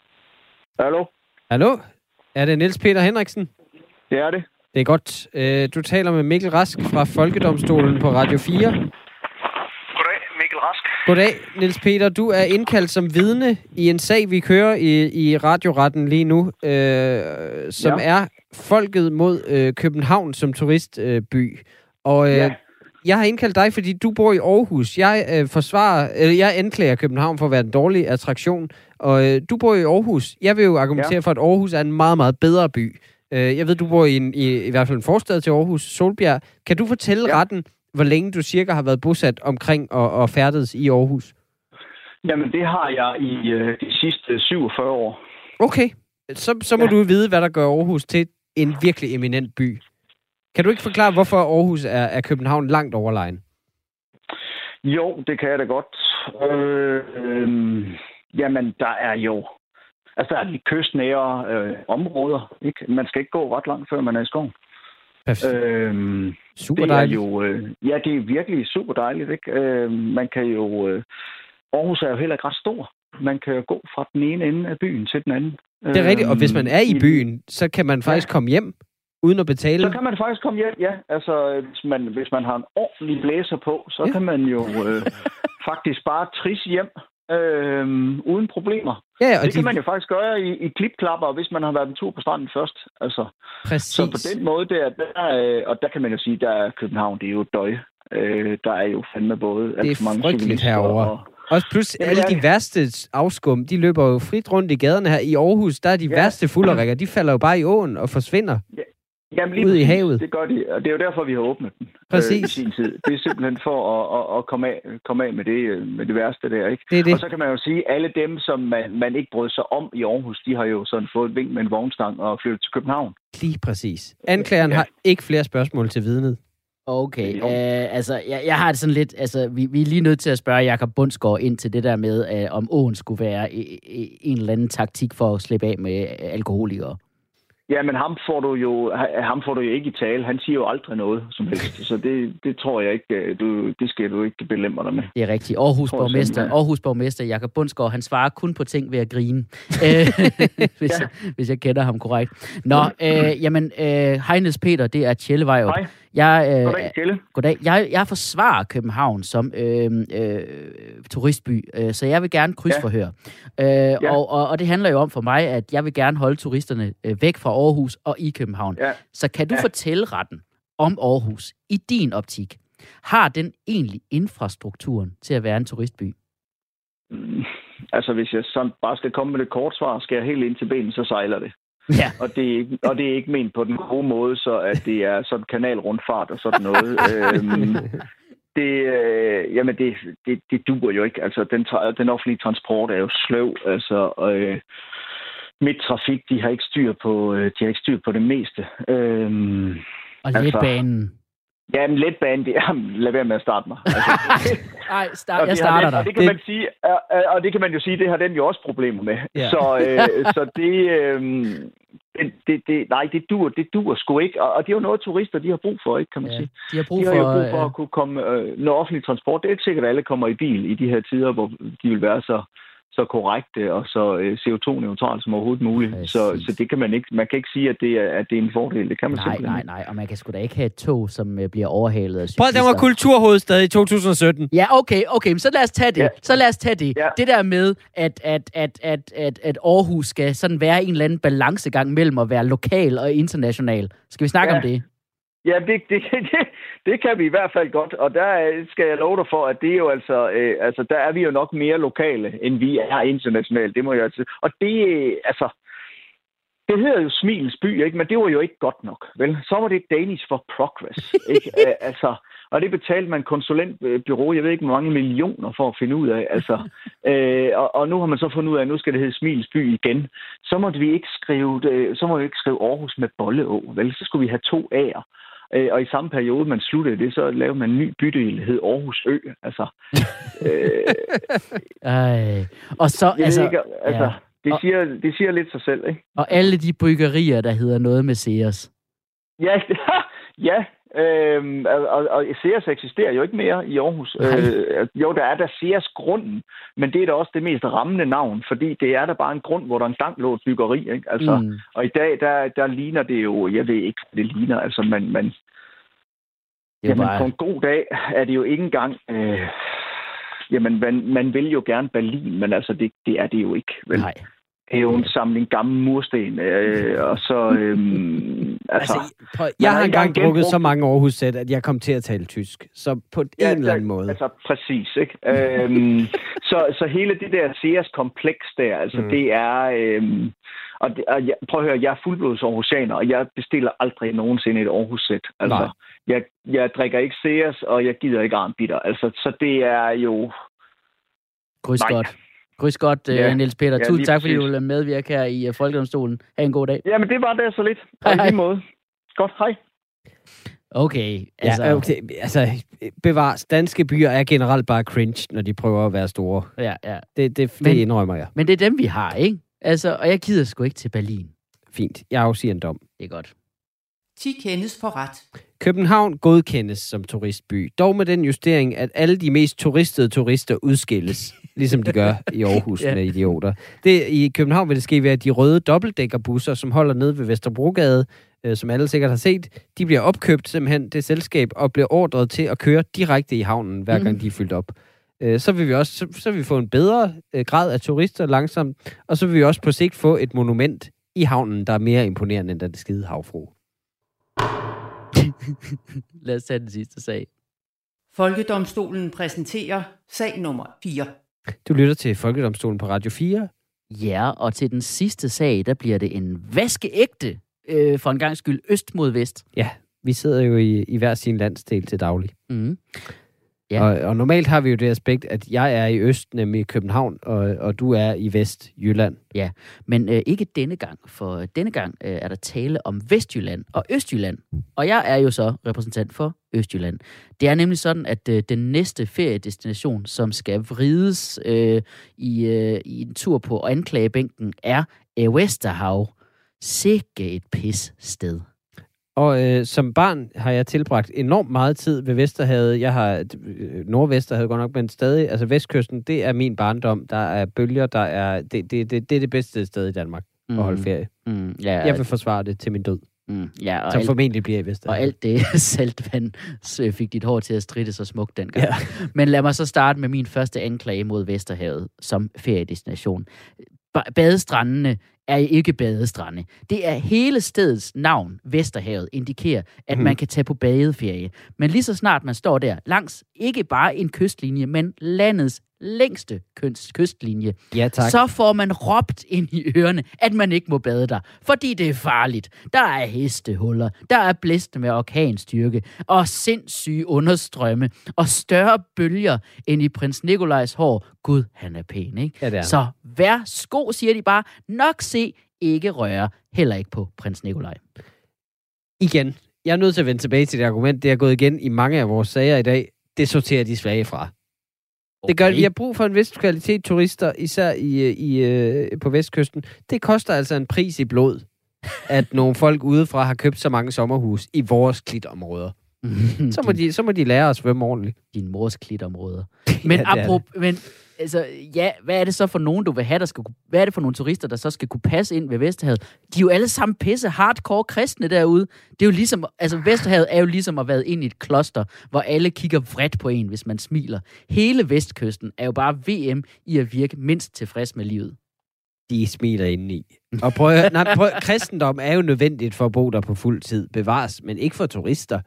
Hallo? Hallo? Er det Niels Peter Henriksen? Det er det. Det er godt. Øh, Du taler med Mikkel Rask fra Folkedomstolen på Radio 4. Goddag, Mikkel Rask. Goddag, Niels Peter. Du er indkaldt som vidne i en sag, vi kører i, i radioretten lige nu, øh, som Ja. er folket mod øh, København som turistby. Øh, og øh, Ja. Jeg har indkaldt dig, fordi du bor i Aarhus. Jeg øh, forsvarer, eller jeg anklager København for at være en dårlig attraktion, og øh, du bor i Aarhus. Jeg vil jo argumentere Ja. for, at Aarhus er en meget, meget bedre by. Øh, jeg ved, du bor i, en, i, i hvert fald en forstad til Aarhus, Solbjerg. Kan du fortælle Ja. retten, hvor længe du cirka har været bosat omkring og, og færdedes i Aarhus? Jamen, det har jeg i øh, de sidste 47 år. Okay, så, så må ja. Ja. du vide, hvad der gør Aarhus til en virkelig eminent by. Kan du ikke forklare, hvorfor Aarhus er, er København langt overlegen? Jo, det kan jeg da godt. Øh, øh, jamen, der er jo... Altså, der er de kystnære øh, områder. Ikke? Man skal ikke gå ret langt, før man er i skoven. Perfekt. Øh, Super det er dejligt. jo... Øh, ja, det er virkelig super dejligt. Ikke? Øh, man kan jo... Øh, Aarhus er jo heller ikke ret stor. Man kan jo gå fra den ene ende af byen til den anden. Det er rigtigt, og hvis man er i Øh, byen, så kan man faktisk komme hjem uden at betale. Så kan man faktisk komme hjem, ja. Altså, hvis man, hvis man har en ordentlig blæser på, så Ja. ja. kan man jo øh, faktisk bare trisse hjem øh, uden problemer. Ja, og Det de, kan man jo faktisk gøre i, i klipklapper, hvis man har været en tur på stranden først. Altså, præcis. så på den måde, der, der, øh, og der kan man jo sige, der er København, det er jo et døje. Øh, der er jo fandme både alt for mange frygteligt herovre. Og, plus Jamen, alle de værste afskum, de løber jo frit rundt i gaderne her. I Aarhus, der er de Ja. værste fulderikker, de falder jo bare i åen og forsvinder. Jamen, lige Ude i havet. Det gør de, og det er jo derfor, vi har åbnet den Præcis. Øh, i sin tid. Det er simpelthen for at, at, at komme, af, komme af med det, øh, med det værste der, ikke? Det er det. Og så kan man jo sige, at alle dem, som man, man ikke brød sig om i Aarhus, de har jo sådan fået et vink med en vognstang og flyttet til København. Lige præcis. Anklageren Ja. har ikke flere spørgsmål til vidnet. Okay, øh, altså, jeg, jeg har det sådan lidt, altså, vi, vi er lige nødt til at spørge Jakob Bundsgaard ind til det der med, øh, om åen skulle være i, i, en eller anden taktik for at slippe af med øh, alkoholikere. Ja, men ham får du jo, ha- ham får du jo ikke i tale. Han siger jo aldrig noget som helst. Så det, det tror jeg ikke, øh, du, det skal du ikke belemre dig med. Det er rigtigt. Aarhus borgmester. Aarhus borgmester Jakob Bundsgaard, han svarer kun på ting ved at grine, øh, hvis, Ja. jeg, hvis jeg kender ham korrekt. Nå, øh, jamen, øh, hej Niels Peter, det er Tjellevej. Hej, Jeg, øh, goddag, Kjelle. Goddag. Jeg, jeg forsvarer København som øh, øh, turistby, øh, så jeg vil gerne krydsforhøre. Øh, Ja. og, og, og det handler jo om for mig, at jeg vil gerne holde turisterne øh, væk fra Aarhus og i København. Ja. Så kan du Ja. fortælle retten om Aarhus i din optik? Har den egentlig infrastrukturen til at være en turistby? Mm, Altså, hvis jeg sådan bare skal komme med det kort svar, skal jeg helt ind til benet, så sejler det. Ja. Og det, er ikke, og det er ikke ment på den gode måde, så at det er sådan kanalrundfart og sådan noget. øhm, det, øh, jamen det, det, det duer jo ikke. Altså, den, den offentlige transport er jo sløv. Altså, øh, midtrafik, de har ikke styr på, øh, de har ikke styr på det meste. Øhm, Og Altså, letbanen. ja, men letbane, det er, lad være med at starte mig. Altså, Nej, Og start, det jeg starter dig. Og det kan man sige, og, og det kan man jo sige, det har den jo også problemer med. Ja. Så, øh, så det, øh, det, det, det, nej, det dur, det dur sgu ikke. Og, og det er jo noget, turister de har brug for, ikke, kan man Ja, sige. de har brug De har for... jo brug for øh, at kunne komme, øh, når offentlig transport, det er ikke sikkert, at alle kommer i bil i de her tider, hvor de vil være så, så korrekte og så øh, CO2-neutrale som overhovedet muligt. Præcis. Så, så det kan man ikke, man kan ikke sige, at det er, at det er en fordel. Det kan man Nej, simpelthen nej, ikke. nej. Og man kan sgu da ikke have et tog, som øh, bliver overhalet af Prøv at den var cyklister. kulturhovedstad i 2017. Ja, okay, okay, men så lad os tage det. Ja. Så lad os tage det. Ja. Det der med, at, at, at, at, at, at Aarhus skal sådan være en eller anden balancegang mellem at være lokal og international. Skal vi snakke Ja. om det? Ja, det, det, det, det kan vi i hvert fald godt, og der skal jeg love dig for, at det er jo altså, øh, altså der er vi jo nok mere lokale, end vi er internationalt, det må jeg altså. Og det, altså, det hedder jo Smilens by, ikke? men det var jo ikke godt nok, vel? Så var det Danish for Progress, ikke? Altså, Og det betalte man konsulentbyrå, jeg ved ikke, hvor mange millioner for at finde ud af. Altså, øh, og, og nu har man så fundet ud af, at nu skal det hedde Smilsby igen. Så måtte vi ikke skrive, det, så må vi ikke skrive Aarhus med Bolleå, vel? Så skulle vi have to A'er. Øh, og i samme periode, man sluttede det, så lavede man en ny bydel, hed Aarhus Ø. Altså, øh, Ej. Og så, jeg altså, ikke, altså ja. det, Og- siger, det siger lidt sig selv, ikke? og alle de bryggerier, der hedder noget med Ceres. Ja, ja. Øhm, og, og, Sears eksisterer jo ikke mere i Aarhus. Øh, jo, der er der Sears grunden, men det er da også det mest rammende navn, fordi det er der bare en grund, hvor der engang lå et byggeri. Ikke? Altså, mm. Og i dag, der, der ligner det jo, jeg ved ikke, det ligner. Altså, man, man, jamen, bare... på en god dag er det jo ikke engang... Øh, jamen, man, man vil jo gerne Berlin, men altså, det, det er det jo ikke. Vel? Nej. Det er jo en samling gamle mursten, øh, og så... Øh, altså, Altså, jeg har engang drukket så mange Aarhus-sæt, at jeg kom til at tale tysk. Så på en eller anden måde. Altså, præcis, ikke? øhm, så, så hele det der Sears-kompleks der, altså, Mm. det er... Øhm, og, det, og jeg, prøv at høre, jeg er fuldblods Aarhusianer, og jeg bestiller aldrig nogensinde et Aarhus-sæt. Altså, Nej. jeg, jeg drikker ikke Sears, og jeg gider ikke armbitter. Altså, så det er jo... Kryds godt. Kryds godt, Ja. ja. Niels Peter. Ja, Tusind tak, fordi du ville medvirke her i uh, Folkedomstolen. Ha' en god dag. Jamen, det var det så lidt. Hej, Og i hej. lige måde. Godt, hej. Okay, altså... Ja, okay. Altså, bevares. Danske byer er generelt bare cringe, når de prøver at være store. Ja, ja. Det, det, det Men- indrømmer jeg. Men det er dem, vi har, ikke? Altså, og jeg gider sgu ikke til Berlin. Fint. Jeg afsiger en dom. Det er godt. 10 kendes for ret. København godkendes som turistby, dog med den justering, at alle de mest turistede turister udskilles, ligesom de gør i Aarhus Ja. med idioter. Det, I København vil det ske ved, at de røde dobbeltdækkerbusser, som holder nede ved Vesterbrogade, øh, som alle sikkert har set, de bliver opkøbt simpelthen det selskab og bliver ordret til at køre direkte i havnen, hver gang Mhm. de er fyldt op. Øh, så vil vi også så, så vil vi få en bedre øh, grad af turister langsomt, og så vil vi også på sigt få et monument i havnen, der er mere imponerende end den skide havfru. Lad os tage den sidste sag. Folkedomstolen præsenterer sag nummer 4. Du lytter til Folkedomstolen på Radio 4. Ja, og til den sidste sag, der bliver det en vaskeægte, øh, for en gang skyld, øst mod vest. Ja, vi sidder jo i, i hver sin landsdel til daglig. Mm. Ja. Ja. Og, og normalt har vi jo det aspekt, at jeg er i øst, nemlig i København, og, og du er i vest, Jylland. Men øh, ikke denne gang, for denne gang øh, er der tale om Vestjylland og Østjylland. Og jeg er jo så repræsentant for Østjylland. Det er nemlig sådan, at øh, den næste feriedestination, som skal vrides øh, i, øh, i en tur på anklagebænken, er Vesterhav. Sikke et pis sted. Og øh, som barn har jeg tilbragt enormt meget tid ved Vesterhavet. Jeg har øh, Nordvesterhavet godt nok, men stadig, altså Vestkysten, det er min barndom. Der er bølger, der er, det, det, det, det er det bedste sted i Danmark at holde ferie. Mm, ja, Jeg vil forsvare det til min død, mm, ja, og, som alt, formentlig bliver i og Vesterhavet. alt det saltvand så fik dit hår til at stritte så smukt dengang. Ja. Men lad mig så starte med min første anklage mod Vesterhavet som feriedestination. Ba- Badestrandene er ikke badestrande. Det er hele stedets navn, Vesterhavet, indikerer, at Mhm. man kan tage på badeferie. Men lige så snart man står der, langs ikke bare en kystlinje, men landets længste kyst- kystlinje, Ja, tak. så får man råbt ind i ørerne, at man ikke må bade der, fordi det er farligt. Der er hestehuller, der er blæst med orkanstyrke, og sindssyge understrømme, og større bølger end i prins Nikolajs hår. Gud, han er pæn, ikke? Ja, det er. Så værsgo, siger de bare. Nok se, ikke røre. Heller ikke på prins Nikolaj. Igen, jeg er nødt til at vende tilbage til det argument. Det er gået igen i mange af vores sager i dag. Det sorterer de svage fra. Okay. Det gør, vi har brug for en vis kvalitet turister, især i, øh, i, øh, på vestkysten. Det koster altså en pris i blod, at nogle folk udefra har købt så mange sommerhus i vores klitområder. Så må, de, så må de lære at svømme ordentligt. din mors klitområder. Men, ja, apropos, men altså, ja, hvad er det så for nogen, du vil have, der skal, kunne- hvad er det for nogle turister, der så skal kunne passe ind ved Vesterhavet? De er jo alle sammen pisse hardcore kristne derude. Det er jo ligesom, altså Vesterhavet er jo ligesom at være ind i et kloster, hvor alle kigger vredt på en, hvis man smiler. Hele vestkysten er jo bare VM i at virke mindst tilfreds med livet. De smiler indeni. Og prøv, nej, prøv, kristendom er jo nødvendigt for at bo der på fuld tid. Bevares, men ikke for turister.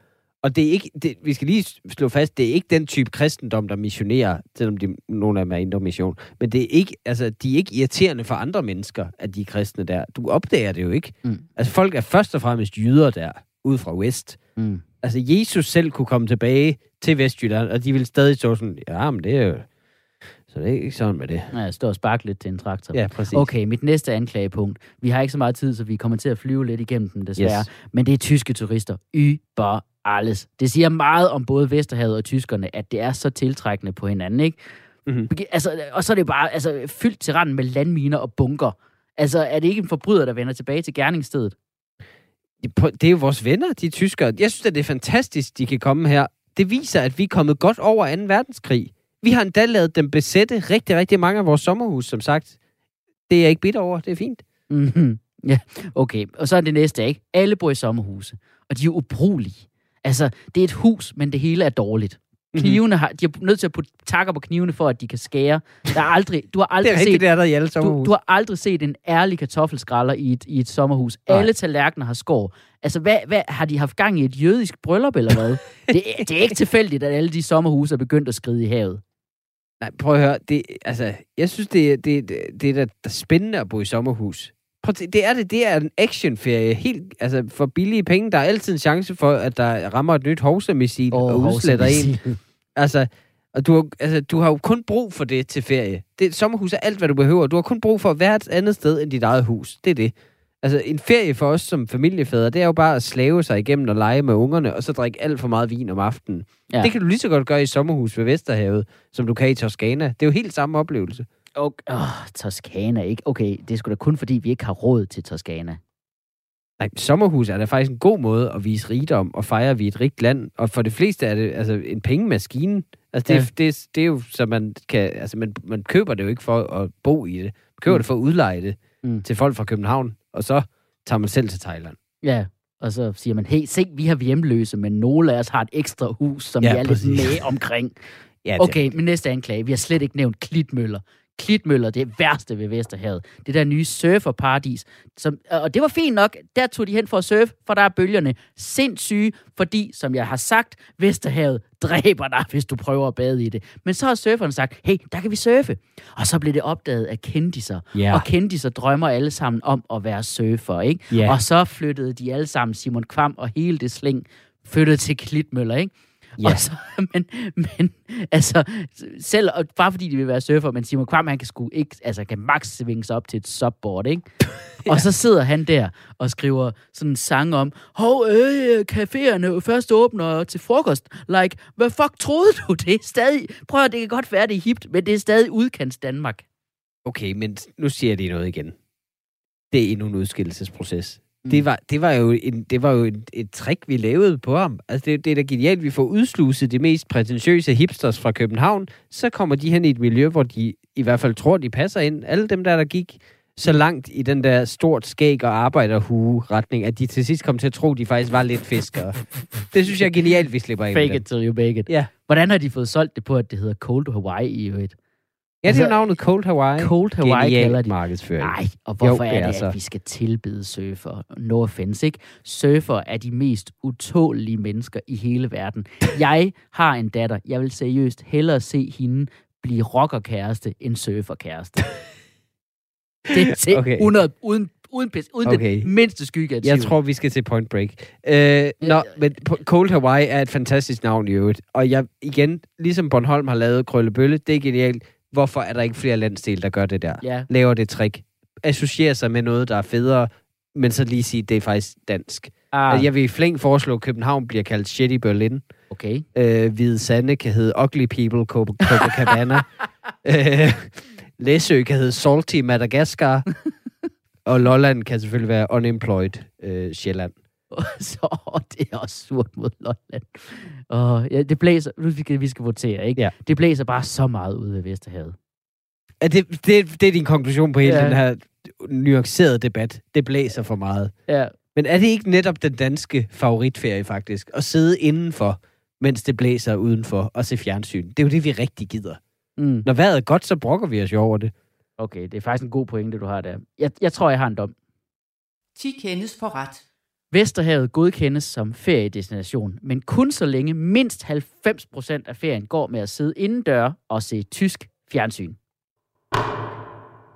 Og det er ikke, det, vi skal lige slå fast, det er ikke den type kristendom, der missionerer, selvom de, nogle af dem er indre mission. Men det er ikke, altså, de er ikke irriterende for andre mennesker, at de er kristne der. Du opdager det jo ikke. Mm. Altså, folk er først og fremmest jyder der, ud fra West. Mm. Altså, Jesus selv kunne komme tilbage til Vestjylland, og de vil stadig stå sådan, ja, men det er jo... Så det er ikke sådan med det. Ja, jeg står og sparker lidt til en traktor. Ja, præcis. Okay, mit næste anklagepunkt. Vi har ikke så meget tid, så vi kommer til at flyve lidt igennem den, desværre. Yes. Men det er tyske turister. Über alles. Det siger meget om både Vesterhavet og tyskerne, at det er så tiltrækkende på hinanden, ikke? Mhm. Altså, og så er det bare altså, fyldt til randen med landminer og bunker. Altså, er det ikke en forbryder, der vender tilbage til gerningsstedet? Det er jo vores venner, de tyskere. Jeg synes, at det er fantastisk, de kan komme her. Det viser, at vi er kommet godt over 2. verdenskrig. Vi har endda lavet dem besætte rigtig, rigtig mange af vores sommerhus, som sagt. Det er jeg ikke bitter over. Det er fint. Mm-hmm. Ja, okay. Og så er det næste, ikke? Alle bor i sommerhuse, og de er ubrugelige. Altså, det er et hus, men det hele er dårligt. Mhm. Knivene har, de er nødt til at putte takker på knivene, for at de kan skære. Der er aldrig, du har Det aldrig er rigtigt, set det er der i alle du, sommerhus. du har aldrig set en ærlig kartoffelskralder i et, i et sommerhus. Nej. Alle tallerkener har skår. Altså, hvad, hvad, har de haft gang i et jødisk bryllup, eller hvad? det, er- det er ikke tilfældigt, at alle de sommerhuse er begyndt at skride i havet. Nej, prøv at høre. Det, altså, jeg synes, det, er- det, det, det er da da spændende at bo i sommerhus. Det er det. Det er en actionferie. Helt, altså, for billige penge. Der er altid en chance for, at der rammer et nyt hovsemissil og udsletter en. Altså, og du har, altså, du har jo kun brug for det til ferie. Det, et sommerhus er alt, hvad du behøver. Du har kun brug for at være et andet sted end dit eget hus. Det er det. Altså, en ferie for os som familiefædre, det er jo bare at slave sig igennem og lege med ungerne, og så drikke alt for meget vin om aftenen. Ja. Det kan du lige så godt gøre i sommerhus ved Vesterhavet, som du kan i Toskana. Det er jo helt samme oplevelse. Okay. Oh, Toskana, ikke? Okay, det er sgu da kun fordi, vi ikke har råd til Toskana. Nej, sommerhus er da faktisk en god måde at vise rigdom og fejre, vi et rigt land. Og for de fleste er det altså en pengemaskine. Altså, det, Ja. ja. det, det er jo, så man kan... Altså, man, man køber det jo ikke for at bo i det. Man køber Mm. det for at udleje det Mm. til folk fra København. Og så tager man selv til Thailand. Ja, og så siger man, hey, se, vi har hjemløse, men nogle af os har et ekstra hus, som Ja, vi er præcis. lidt med omkring. Ja, Okay, min næste anklage. Vi har slet ikke nævnt Klitmøller. Klitmøller, det værste ved Vesterhavet. Det der nye surferparadis. Som, og det var fint nok. Der tog de hen for at surfe, for der er bølgerne sindssyge, fordi, som jeg har sagt, Vesterhavet dræber dig, hvis du prøver at bade i det. Men så har surferen sagt, hey, der kan vi surfe. Og så blev det opdaget af kendiser. Ja. Og kendiser drømmer alle sammen om at være surfer, ikke? Ja. Og så flyttede de alle sammen, Simon Kvam og hele det sling, flyttede til Klitmøller, ikke? Ja. Og så, men, men altså, selv, og bare fordi de vil være surfer, men Simon Kvam, han kan sgu ikke, altså kan max svinge sig op til et subboard, ikke? ja. Og så sidder han der og skriver sådan en sang om, hov, øh, caféerne først åbner til frokost. Like, hvad fuck troede du? Det er stadig, prøv at det kan godt være, det er hipt, men det er stadig udkants Danmark. Okay, men nu siger jeg lige noget igen. Det er endnu en udskillelsesproces. Mm. Mm. Det, var, det var jo, en, det var jo et, et trick, vi lavede på ham. Altså, det, det er da genialt, vi får udsluset de mest prætentiøse hipsters fra København. Så kommer de hen i et miljø, hvor de i hvert fald tror, de passer ind. Alle dem der, der gik så langt i den der stort skæg og arbejderhue-retning, at de til sidst kom til at tro, de faktisk var lidt fiskere. det synes jeg er genialt, vi slipper af Fake det. it till you make it. Ja. Hvordan har de fået solgt det på, at det hedder Cold Hawaii i øvrigt? Ja, det er jo Altså, navnet Cold Hawaii. Cold Hawaii Genial kalder de markedsføring. Nej, og hvorfor Jo, det er er det, så. at vi skal tilbede surfer? No offense, ikke? Surfer er de mest utålige mennesker i hele verden. Jeg har en datter. Jeg vil seriøst hellere se hende blive rockerkæreste end surferkæreste. Det er til Okay. 100, uden, uden, pis, uden Okay. det mindste skygge af Jeg tror, vi skal til Point Break. Øh, nå, men Cold Hawaii er et fantastisk navn i øvrigt. Og jeg, igen, ligesom Bornholm har lavet Krøllebølle, det er genialt. Hvorfor er der ikke flere landsdele, der gør det der? Ja, Laver det trick. Associerer sig med noget, der er federe, men så lige sige, det er faktisk dansk. ah, Altså, jeg vil i flæng foreslå, at København bliver kaldt Shitty Berlin. okay. Øh, Hvide Sande kan hedde Ugly People Copa- Copacabana. øh, Læsø kan hedde Salty Madagascar. og Lolland kan selvfølgelig være Unemployed øh, Sjælland. så det er også surt mod Lolland. Og ja, det blæser, nu skal vi skal votere, ikke? Ja. Det blæser bare så meget ud ved Vesterhavet. Er det, det, det er din konklusion på hele Ja. ja. den her nuancerede debat. Det blæser for meget. Ja, Men er det ikke netop den danske favoritferie faktisk? At sidde indenfor, mens det blæser udenfor, og se fjernsyn. Det er jo det, vi rigtig gider. mm. Når vejret er godt, så brokker vi os jo over det. Okay, det er faktisk en god pointe, du har der. Jeg, jeg tror, jeg har en dom. 10 kendes for ret. Vesterhavet godkendes som feriedestination, men kun så længe mindst 90% af ferien går med at sidde indendør og se tysk fjernsyn.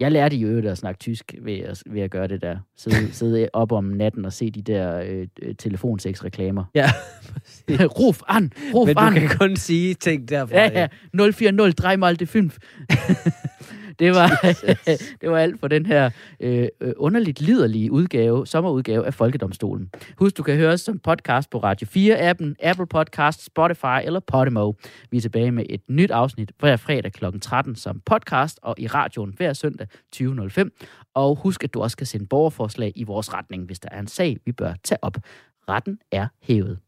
Jeg lærte i øvrigt at snakke tysk ved at, ved at gøre det der. Sidde, sidde op om natten og se de der øh, øh, telefonsex-reklamer. Ja, ruf an, ruf men du an. kan kun sige ting derfra. Ja, ja. 040, drej det 5. det, var, det var alt for den her øh, øh, underligt liderlige udgave, sommerudgave af Folkedomstolen. Husk, du kan høre os som podcast på Radio 4-appen, Apple Podcast, Spotify eller Podimo. Vi er tilbage med et nyt afsnit hver fredag kl. 13 som podcast og i radioen hver søndag 20.05. Og husk, at du også kan sende borgerforslag i vores retning, hvis der er en sag, vi bør tage op. Retten er hævet.